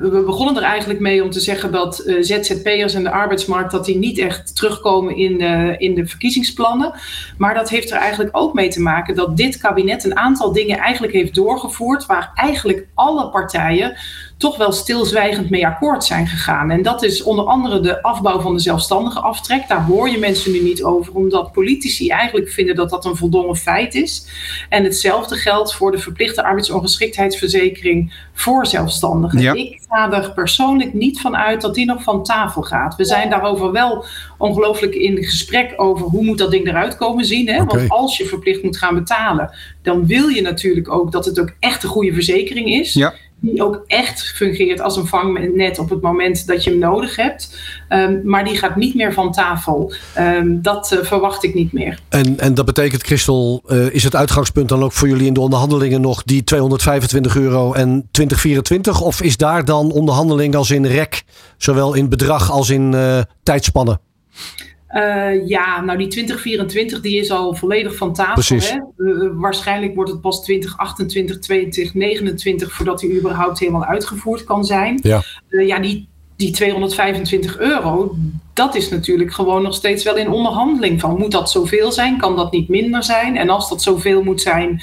we begonnen er eigenlijk mee om te zeggen dat uh, ZZP'ers en de arbeidsmarkt dat die niet echt terugkomen in de, in de verkiezingsplannen. Maar dat heeft er eigenlijk ook mee te maken dat dit kabinet een aantal dingen eigenlijk heeft doorgevoerd waar eigenlijk alle partijen toch wel stilzwijgend mee akkoord zijn gegaan. En dat is onder andere de afbouw van de zelfstandige aftrek. Daar hoor je mensen nu niet over, omdat politici eigenlijk vinden dat dat een voldongen feit is. En hetzelfde geldt voor de verplichte arbeidsongeschiktheidsverzekering voor zelfstandigen. Ja. Ik ga er persoonlijk niet van uit dat die nog van tafel gaat. We zijn daarover wel ongelooflijk in gesprek over hoe moet dat ding eruit komen zien. Hè? Okay. Want als je verplicht moet gaan betalen, dan wil je natuurlijk ook dat het ook echt een goede verzekering is. Ja die ook echt fungeert als een vangnet op het moment dat je hem nodig hebt. Um, maar die gaat niet meer van tafel. Um, dat uh, verwacht ik niet meer. En, en dat betekent, Christel, uh, is het uitgangspunt dan ook voor jullie in de onderhandelingen nog die 225 euro en 2024? Of is daar dan onderhandeling als in rek, zowel in bedrag als in uh, tijdspannen? Uh, ja, nou die 2024 die is al volledig van tafel. Hè? Uh, waarschijnlijk wordt het pas 2028, 2029 voordat die überhaupt helemaal uitgevoerd kan zijn. Ja, uh, ja die, die 225 euro, dat is natuurlijk gewoon nog steeds wel in onderhandeling. Van moet dat zoveel zijn? Kan dat niet minder zijn? En als dat zoveel moet zijn,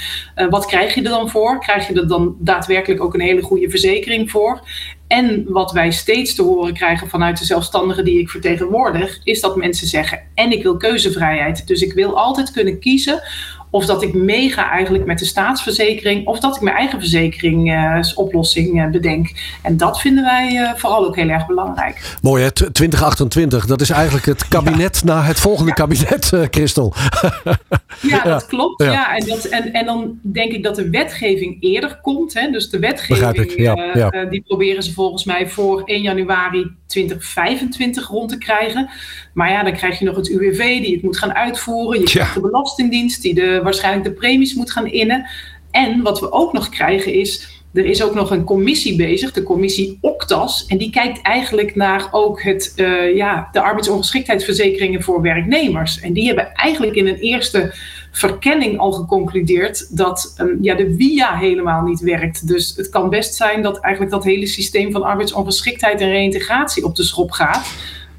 wat krijg je er dan voor? Krijg je er dan daadwerkelijk ook een hele goede verzekering voor? En wat wij steeds te horen krijgen vanuit de zelfstandigen die ik vertegenwoordig, is dat mensen zeggen: en ik wil keuzevrijheid. Dus ik wil altijd kunnen kiezen of dat ik meega eigenlijk met de staatsverzekering, of dat ik mijn eigen verzekeringsoplossing uh, uh, bedenk. En dat vinden wij uh, vooral ook heel erg belangrijk. Mooi hè, 2028, dat is eigenlijk het kabinet ja. na het volgende ja. kabinet, Christel. ja, dat klopt. Ja. ja. En, dat, en, en dan denk ik dat de wetgeving eerder komt. Hè. Dus de wetgeving, die proberen ze volgens mij voor 1 januari 2025 rond te krijgen. Maar ja, dan krijg je nog het UWV die het moet gaan uitvoeren. Je krijgt de Belastingdienst die de, waarschijnlijk de premies moet gaan innen. En wat we ook nog krijgen is, er is ook nog een commissie bezig, de commissie OCTAS. En die kijkt eigenlijk naar ook het, uh, ja, de arbeidsongeschiktheidsverzekeringen voor werknemers. En die hebben eigenlijk in een eerste verkenning al geconcludeerd dat um, ja, de WIA helemaal niet werkt. Dus het kan best zijn dat eigenlijk dat hele systeem van arbeidsongeschiktheid en reïntegratie op de schop gaat.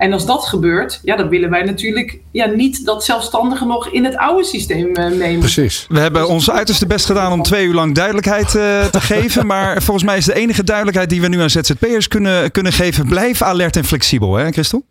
En als dat gebeurt, ja, dan willen wij natuurlijk ja, niet dat zelfstandigen nog in het oude systeem uh, nemen. Precies. We hebben ons uiterste best gedaan om twee uur lang duidelijkheid uh, te geven. Maar volgens mij is de enige duidelijkheid die we nu aan ZZP'ers kunnen, kunnen geven. Blijf alert en flexibel, hè Christel?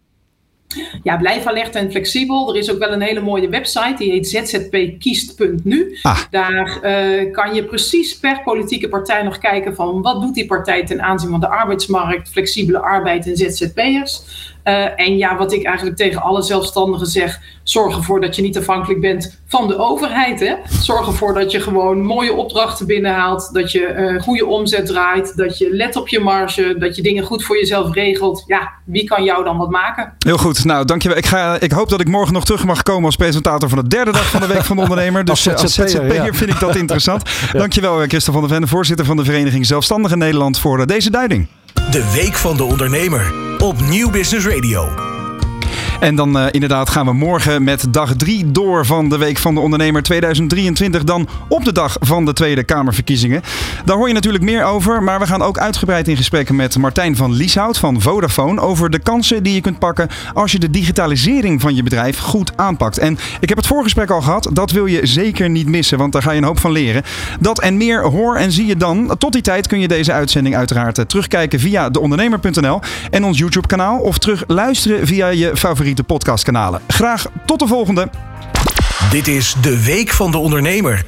ja, blijf alert en flexibel. Er is ook wel een hele mooie website, die heet zzpkiest.nu. Ah. Daar uh, kan je precies per politieke partij nog kijken van wat doet die partij ten aanzien van de arbeidsmarkt, flexibele arbeid en ZZP'ers. Uh, en ja, wat ik eigenlijk tegen alle zelfstandigen zeg, zorg ervoor dat je niet afhankelijk bent van de overheid. Hè? Zorg ervoor dat je gewoon mooie opdrachten binnenhaalt, dat je uh, goede omzet draait, dat je let op je marge, dat je dingen goed voor jezelf regelt. Ja, wie kan jou dan wat maken? Heel goed, nou dankjewel. Ik, ga, ik hoop dat ik morgen nog terug mag komen als presentator van de derde dag van de Week van de Ondernemer. Dus als ZZP'er ja. vind ik dat interessant. ja. Dankjewel Christel van der Ven, voorzitter van de Vereniging Zelfstandigen Nederland voor deze duiding. De Week van de Ondernemer op Nieuw Business Radio. En dan uh, inderdaad gaan we morgen met dag 3 door van de Week van de Ondernemer 2023. Dan op de dag van de Tweede Kamerverkiezingen. Daar hoor je natuurlijk meer over. Maar we gaan ook uitgebreid in gesprekken met Martijn van Lieshout van Vodafone. Over de kansen die je kunt pakken als je de digitalisering van je bedrijf goed aanpakt. En ik heb het voorgesprek al gehad. Dat wil je zeker niet missen. Want daar ga je een hoop van leren. Dat en meer hoor en zie je dan. Tot die tijd kun je deze uitzending uiteraard uh, terugkijken via deondernemer.nl en ons YouTube kanaal. Of terug luisteren via je favoriete podcastkanalen. Graag tot de volgende. Dit is de Week van de Ondernemer